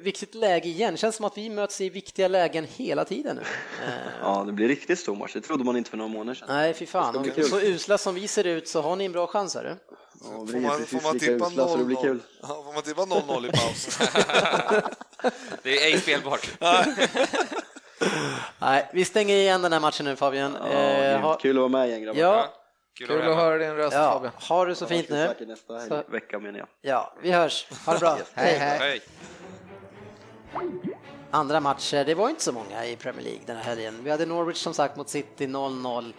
Viktigt läge igen, känns som att vi möts i viktiga lägen hela tiden nu. *laughs* Eh, Ja, det blir riktigt stor match. Det trodde man inte för några månader sedan. Nej, fy fan. Det ska bli Om kul. så usla som vi ser ut så har ni en bra chans, hörru. Ja, vi Får man, får tippa usla, så det blir 0-0 kul. ja, får man tippa 0-0 i paus? *laughs* *laughs* det är ej spelbart. Nej, vi stänger igen den här matchen nu Fabian. Ja, Eh, ha, Kul att vara med igen grabbar. ja, Kul, Kul att att höra. din röst ja, Fabian. ha det så Ja, fint vi nu. nästa Så- vecka menar jag. Ja, vi hörs. Ha det bra. Hej, hej. Hej. Andra matcher, det var inte så många i Premier League den här helgen. Vi hade Norwich som sagt mot City 0-0.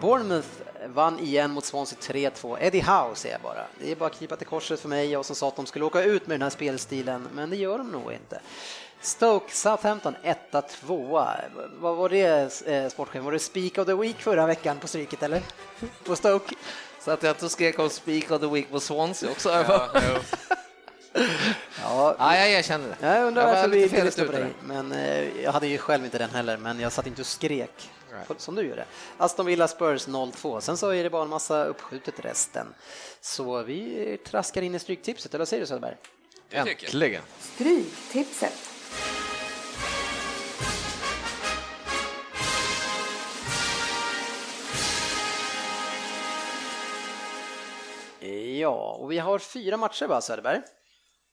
Bournemouth vann igen mot Swansea 3-2. Eddie Howe säger jag bara. Det är bara att krypa till korset för mig och som sa att de skulle åka ut med den här spelstilen, men det gör de nog inte. Stoke Southampton 1-2. Vad var det eh, sportchefen? Var det Speak of the Week förra veckan på Stryket eller? På Stoke? Så att jag inte skrek om Speak of the Week på Swansea också. Ja. *laughs* Ja, Ja, jag erkänner det. Jag undrar Jag var varför vi lite inte lyssnade på dig. Men eh, jag hade ju själv inte den heller, men jag satt inte och skrek som du gjorde. Aston Villa Spurs 0-2. Sen så är det bara en massa uppskjutet resten. Så vi traskar in i stryktipset, eller vad säger du Söderberg? Äntligen. Stryktipset. Ja, och vi har fyra matcher bara Söderberg.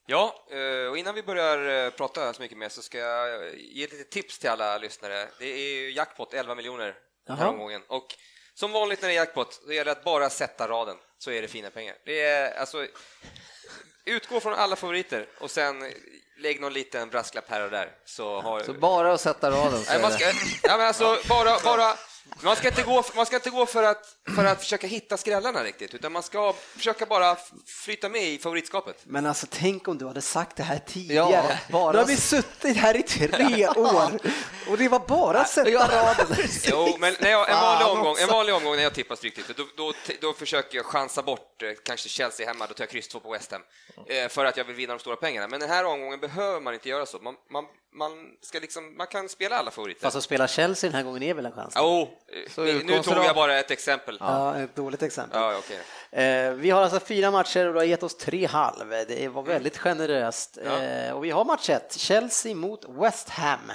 Ja, eh, och innan vi börjar eh, prata så mycket mer så ska jag eh, ge lite tips till alla lyssnare. Det är ju jackpot 11 miljoner den här omgången och som vanligt när det är jackpot så är det att bara sätta raden så är det fina pengar. Det är alltså utgå från alla favoriter och sen lägg någon liten brasklapp här och där så har Så bara att sätta raden Nej, man ska, ja, men alltså, bara, bara, Man ska inte gå, man ska inte gå för, att, för att försöka hitta skrällarna riktigt, utan man ska försöka bara flyta med i favoritskapet. Men alltså tänk om du hade sagt det här tidigare. Ja, bara- Nu har vi suttit här i tre år och det var bara att sätta raden. *laughs* Jo, men när jag, en, vanlig omgång, en vanlig omgång när jag tippar Stryktipset, då, då, då försöker jag chansa bort eh, kanske Chelsea hemma, då tar jag kryss 2 på West Ham, eh, för att jag vill vinna de stora pengarna. Men den här omgången behöver man inte göra så. Man, man, man, ska liksom, man kan spela alla favoriter. Fast att spela Chelsea den här gången är väl en chans? Eh, nu tog jag bara ett exempel. Ja, Ja, ett dåligt exempel. okej. Eh, vi har alltså fyra matcher och du har gett oss tre halv. Det var väldigt generöst. Ja. Eh, och vi har match ett, Chelsea mot West Ham.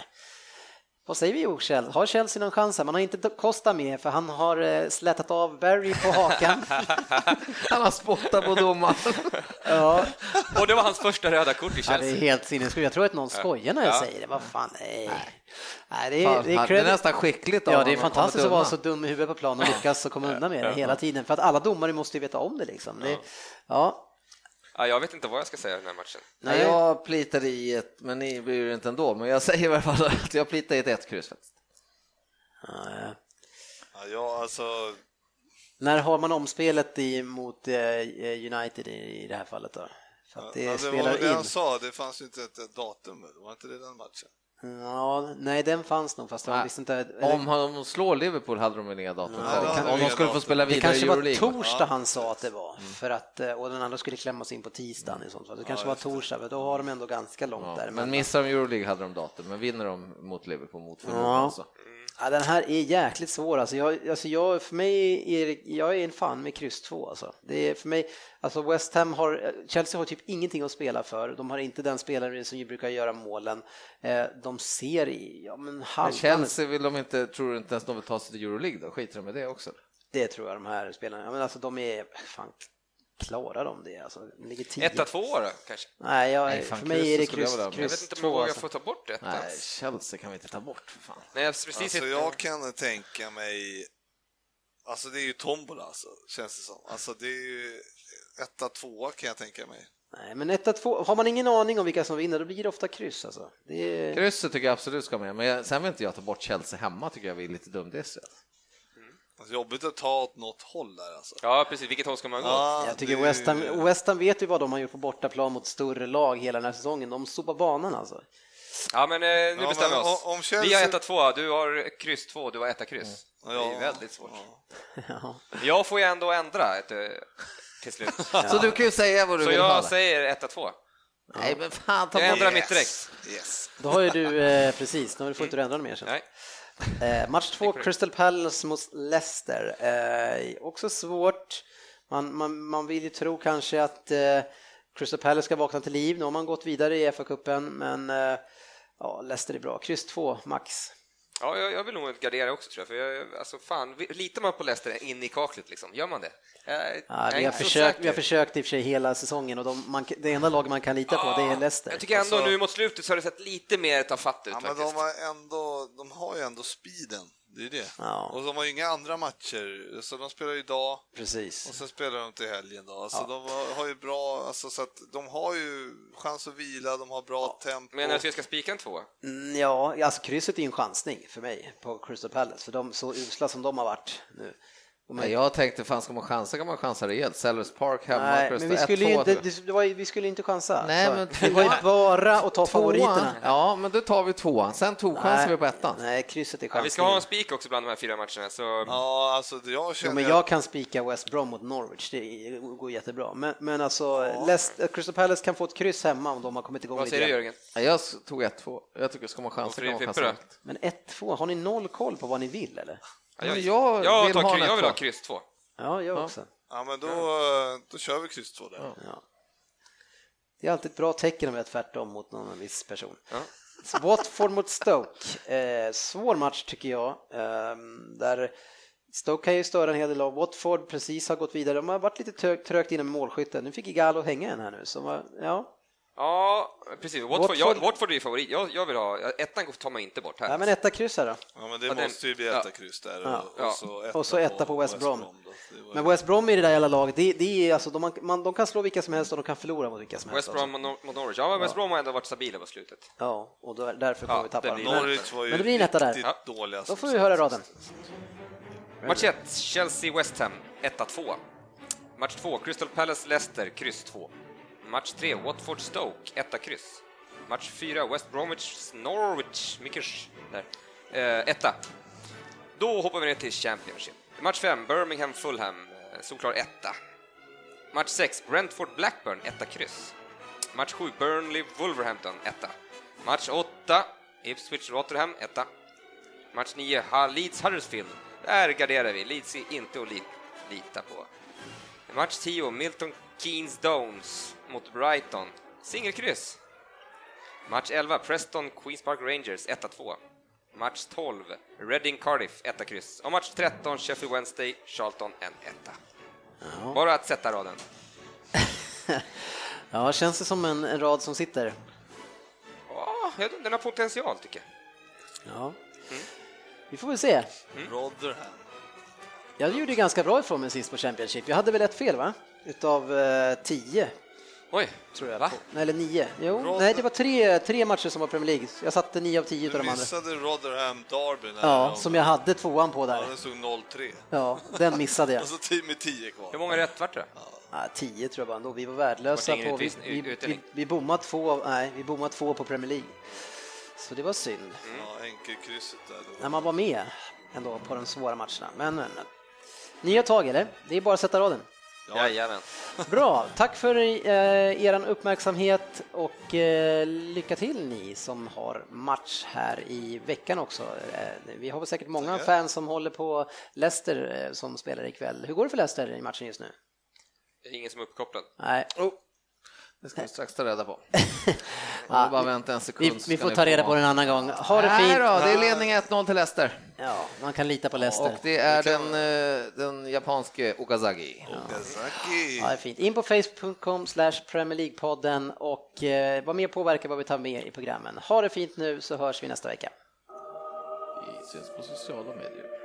Vad säger vi Joel? Har Chelsea någon chans här? Man har inte Costa med för han har eh, slätat av Barry på hakan. *laughs* Han har spottat på domaren. *laughs* ja, Och det var hans första röda kort i ja, det är Chelsea. helt sinnessjukt. Jag tror att någon skojar när jag Ja. säger det. Vad fan, nej. nej det, är, Fan, det är det är nästan skickligt Ja, det är fantastiskt att vara så dum i huvudet på plan och lyckas och komma undan med det hela tiden. För att alla domare måste ju veta om det liksom. Det, ja, Ja, jag vet inte vad jag ska säga i den här matchen. Nej, jag plitade i ett, men ni bryr er inte ändå, men jag säger i alla fall att jag plitade i ett ett kryss faktiskt. Ja, Ja, ja, alltså, När har man omspelet i, mot eh, United i, i det här fallet då? För att det ja, det var spelar väl det in. han sa, det fanns ju inte ett, datum, var inte det den matchen? Ja, nej, den fanns nog fast jag visste inte. Eller, Om de slår Liverpool hade de väl inga datum. Det hade om de skulle få spela vidare i kanske var Euroleague. torsdag han sa att det var, för att, eh, och den andra skulle klämmas in på tisdagen i sånt fall. Det kanske var torsdag, men då har de ändå ganska långt Ja, där. men missar de Euroleague hade de datum, men vinner de mot Liverpool mot förmodan Ja. så. Ja, den här är jäkligt svår. Alltså jag, alltså jag, för mig är jag är en fan med kryss 2. Alltså. Det är för mig, alltså West Ham har, Chelsea har typ ingenting att spela för. De har inte den spelare som ju brukar göra målen. Eh, De ser i, ja men Men halvdant. Chelsea vill de inte, tror du inte ens de vill ta sig till Euroleague då? Skiter de med det också? Det tror jag de här spelarna, ja, men alltså de är, fan klarar de det? Alltså, de ligger tio. Etta, två då kanske? Nej, jag, Nej, fan, för mig är det kryss jag kryss, ha. Jag vet kryss inte om 2. jag vågar Alltså. få ta bort detta. Nej, Chelsea kan vi inte ta bort för fan. Nej, jag precis Alltså inte- jag kan tänka mig, alltså det är ju tombola alltså, känns det som. Alltså det är ju etta, tvåa kan jag tänka mig. Nej, men etta, två, har man ingen aning om vilka som vinner då blir det ofta kryss alltså. Det är... Krysset tycker jag absolut ska med, men jag, sen vill inte jag ta bort Chelsea hemma, tycker jag vi är lite dumdristiga. Alltså jobbigt att ta åt något håll där alltså. Ja, precis. Vilket håll ska man gå? Ja, Jag tycker det- West Ham, West Ham vet ju vad de har gjort på bortaplan mot större lag hela den här säsongen. De sopar banan alltså. Ja, men eh, nu Ja, bestämmer vi oss. om- om Chelsea- Vi har etta, två. Du har kryss två, du har etta, kryss. Ja, Det är väldigt svårt. ja. Ja. Jag får ju ändå ändra ett, eh, till slut. *laughs* Så du kan ju säga vad du Så vill ha. jag där. säger etta, två. Nej, men fan, ta Jag bort ändrar Yes. mitt direkt. Yes. Då har ju du, eh, precis, nu får inte du ändra mer sen. Nej. Eh, match två, Crystal Palace mot Leicester. Eh, också svårt. Man, man, man vill ju tro kanske att eh, Crystal Palace ska vakna till liv. Nu har man gått vidare i FA-cupen, men eh, ja, Leicester är bra. Kryss 2, max. Ja, jag, jag vill nog gardera också tror jag, för jag, alltså fan, litar man på Leicester in i kaklet liksom? Gör man det? Jag, Ja, vi, har försökt, vi har försökt i och för sig hela säsongen och de, man, det enda lag man kan lita på det är Leicester. Jag tycker ändå Alltså- nu mot slutet så har det sett lite mer tafatt ut Ja, men faktiskt. de har, ändå, de har ju ändå speeden, det är det. Ja. Och de har ju inga andra matcher, så de spelar ju idag Precis. och sen spelar de till helgen då. Alltså de har, har ju bra, alltså så att de har ju chans att vila, de har bra tempo. Menar du att vi ska spika en tvåa? Mm, ja, alltså krysset är ju en chansning för mig på Crystal Palace, för de så usla som de har varit nu. Nej, jag tänkte, fan ska man chansa kan man chansa rejält. Sellers Park hemma, Nej, men vi skulle, ju 1-2, inte, det, det var, vi skulle inte chansa. Nej, men det var ju bara att ta favoriterna. Tvåan, ja, men då tar vi tvåan. Sen tog chansar vi på ettan. Nej, krysset är Ja, chansningen. vi ska ha en spik också bland de här fyra matcherna, så Ja, alltså jag Jo, känner men att- jag kan spika West Brom mot Norwich, det går jättebra. Men, men alltså, Leicester- Crystal Palace kan få ett kryss hemma om de har kommit igång vad säger du. Jörgen? Ja, jag tog 1-2. Jag tycker ska man chansa Och kan man chansa. Men 1-2, har ni noll koll på vad ni vill eller? Ja, jag, Men jag jag, vill tar, ha jag vill ha kryss två. Ja, jag Ja. också. Ja, men då, då kör vi kryss två där. Ja. Det är alltid ett bra tecken om jag är tvärtom mot någon viss person. Ja. Watford mot Stoke. Eh, svår match tycker jag. Eh, där Stoke kan ju störa en hel del av. Watford precis har gått vidare. De har varit lite trögt, trögt inne med målskytten. Nu fick Igalo hänga en här nu. Så, var- ja. Ja, precis. Watford, Watford- Jag, Watford är ju favorit. Jag, jag vill ha... Ettan tar man inte bort här. ja, men etta kryss här då. Ja, men det Ja, den- måste ju bli ja. etta kryss där och, Ja. Ja. och, så etta Och så etta på West Brom. Det var ju- Men West Brom i det där jävla laget, det, det är alltså, de, man, de kan slå vilka som helst och de kan förlora mot vilka som helst. West Brom mot Nor- mot Norwich. Ja, men West Brom har ändå varit stabila på slutet. Ja, och då, därför kommer Ja, vi tappa dem. Norwich var ju Men det blir en etta där. Ja. dåliga. Då får vi höra raden. Match 1, Chelsea-West Ham, 1-2. Match 2, Crystal Palace-Leicester, kryss 2. Match 3, Watford-Stoke, 1 kryss. Match 4, West Bromwich-Norwich, Mickers, där, eh, 1 Då hoppar vi ner till Championship. Match 5, Birmingham-Fulham, eh, solklar 1 Match 6, Brentford-Blackburn, 1 kryss. Match 7, Burnley-Wolverhampton, 1 Match 8, Ipswich-Rotherham, 1 Match 9, Leeds-Huddersfield. Där garderar vi. Leeds är inte att lita på. Match 10, Milton Keynes Downs mot Brighton. Singelkryss. Match 11, Preston Queens Park Rangers 1-2. Match 12, Reading Cardiff 1 kryss. Och match 13, Sheffield Wednesday Charlton en 1 Bara att sätta raden. *laughs* Ja, känns det som en, rad som sitter? Ja, den har potential tycker jag. Ja. Vi får väl se. Rotherham. Jag gjorde ganska bra ifrån mig sist på Championship. Jag hade väl ett fel, va? Utav eh, tio, Oj, tror jag. Va? Nej, eller nio. Jo, Rother- nej, det var tre, tre matcher som var Premier League. Jag satte nio av tio utav Du de andra. missade Rotherham Derby Ja, de- som jag hade tvåan på Ja, där. den stod 0-3. Ja, den missade jag. *laughs* Och så 10 med 10 kvar. hur många rätt vart det? Ja, tio tror jag bara ändå. Vi var värdelösa på... Vi, vi, vi, vi bommade två, nej, vi bommade två på Premier League. Så det var synd. Ja, enkelkrysset där. Då. När man var med ändå på de svåra matcherna. Men, men, men. Nya tag, eller? Det är bara att sätta raden. Jajamän. Bra, tack för eh, er uppmärksamhet och eh, lycka till ni som har match här i veckan också. Eh, vi har säkert många Tackar. fans som håller på Leicester som spelar ikväll. Hur går det för Leicester i matchen just nu? Det är ingen som är uppkopplad. Nej, Det ska vi strax ta reda på. *laughs* Ja, bara vi- vänta en vi, sekund. vi ska får ta reda på det en annan gång. Ha det fint. då, det är ledning 1-0 till Leicester. Ja, man kan lita på Leicester. Och det är den, eh, den japanske Okazagi. Okazaki. Ja, det är fint. In på facebook.com slash Premier League-podden och eh, var med och påverka vad vi tar med i programmen. Ha det fint nu så hörs vi nästa vecka. Vi syns på sociala medier.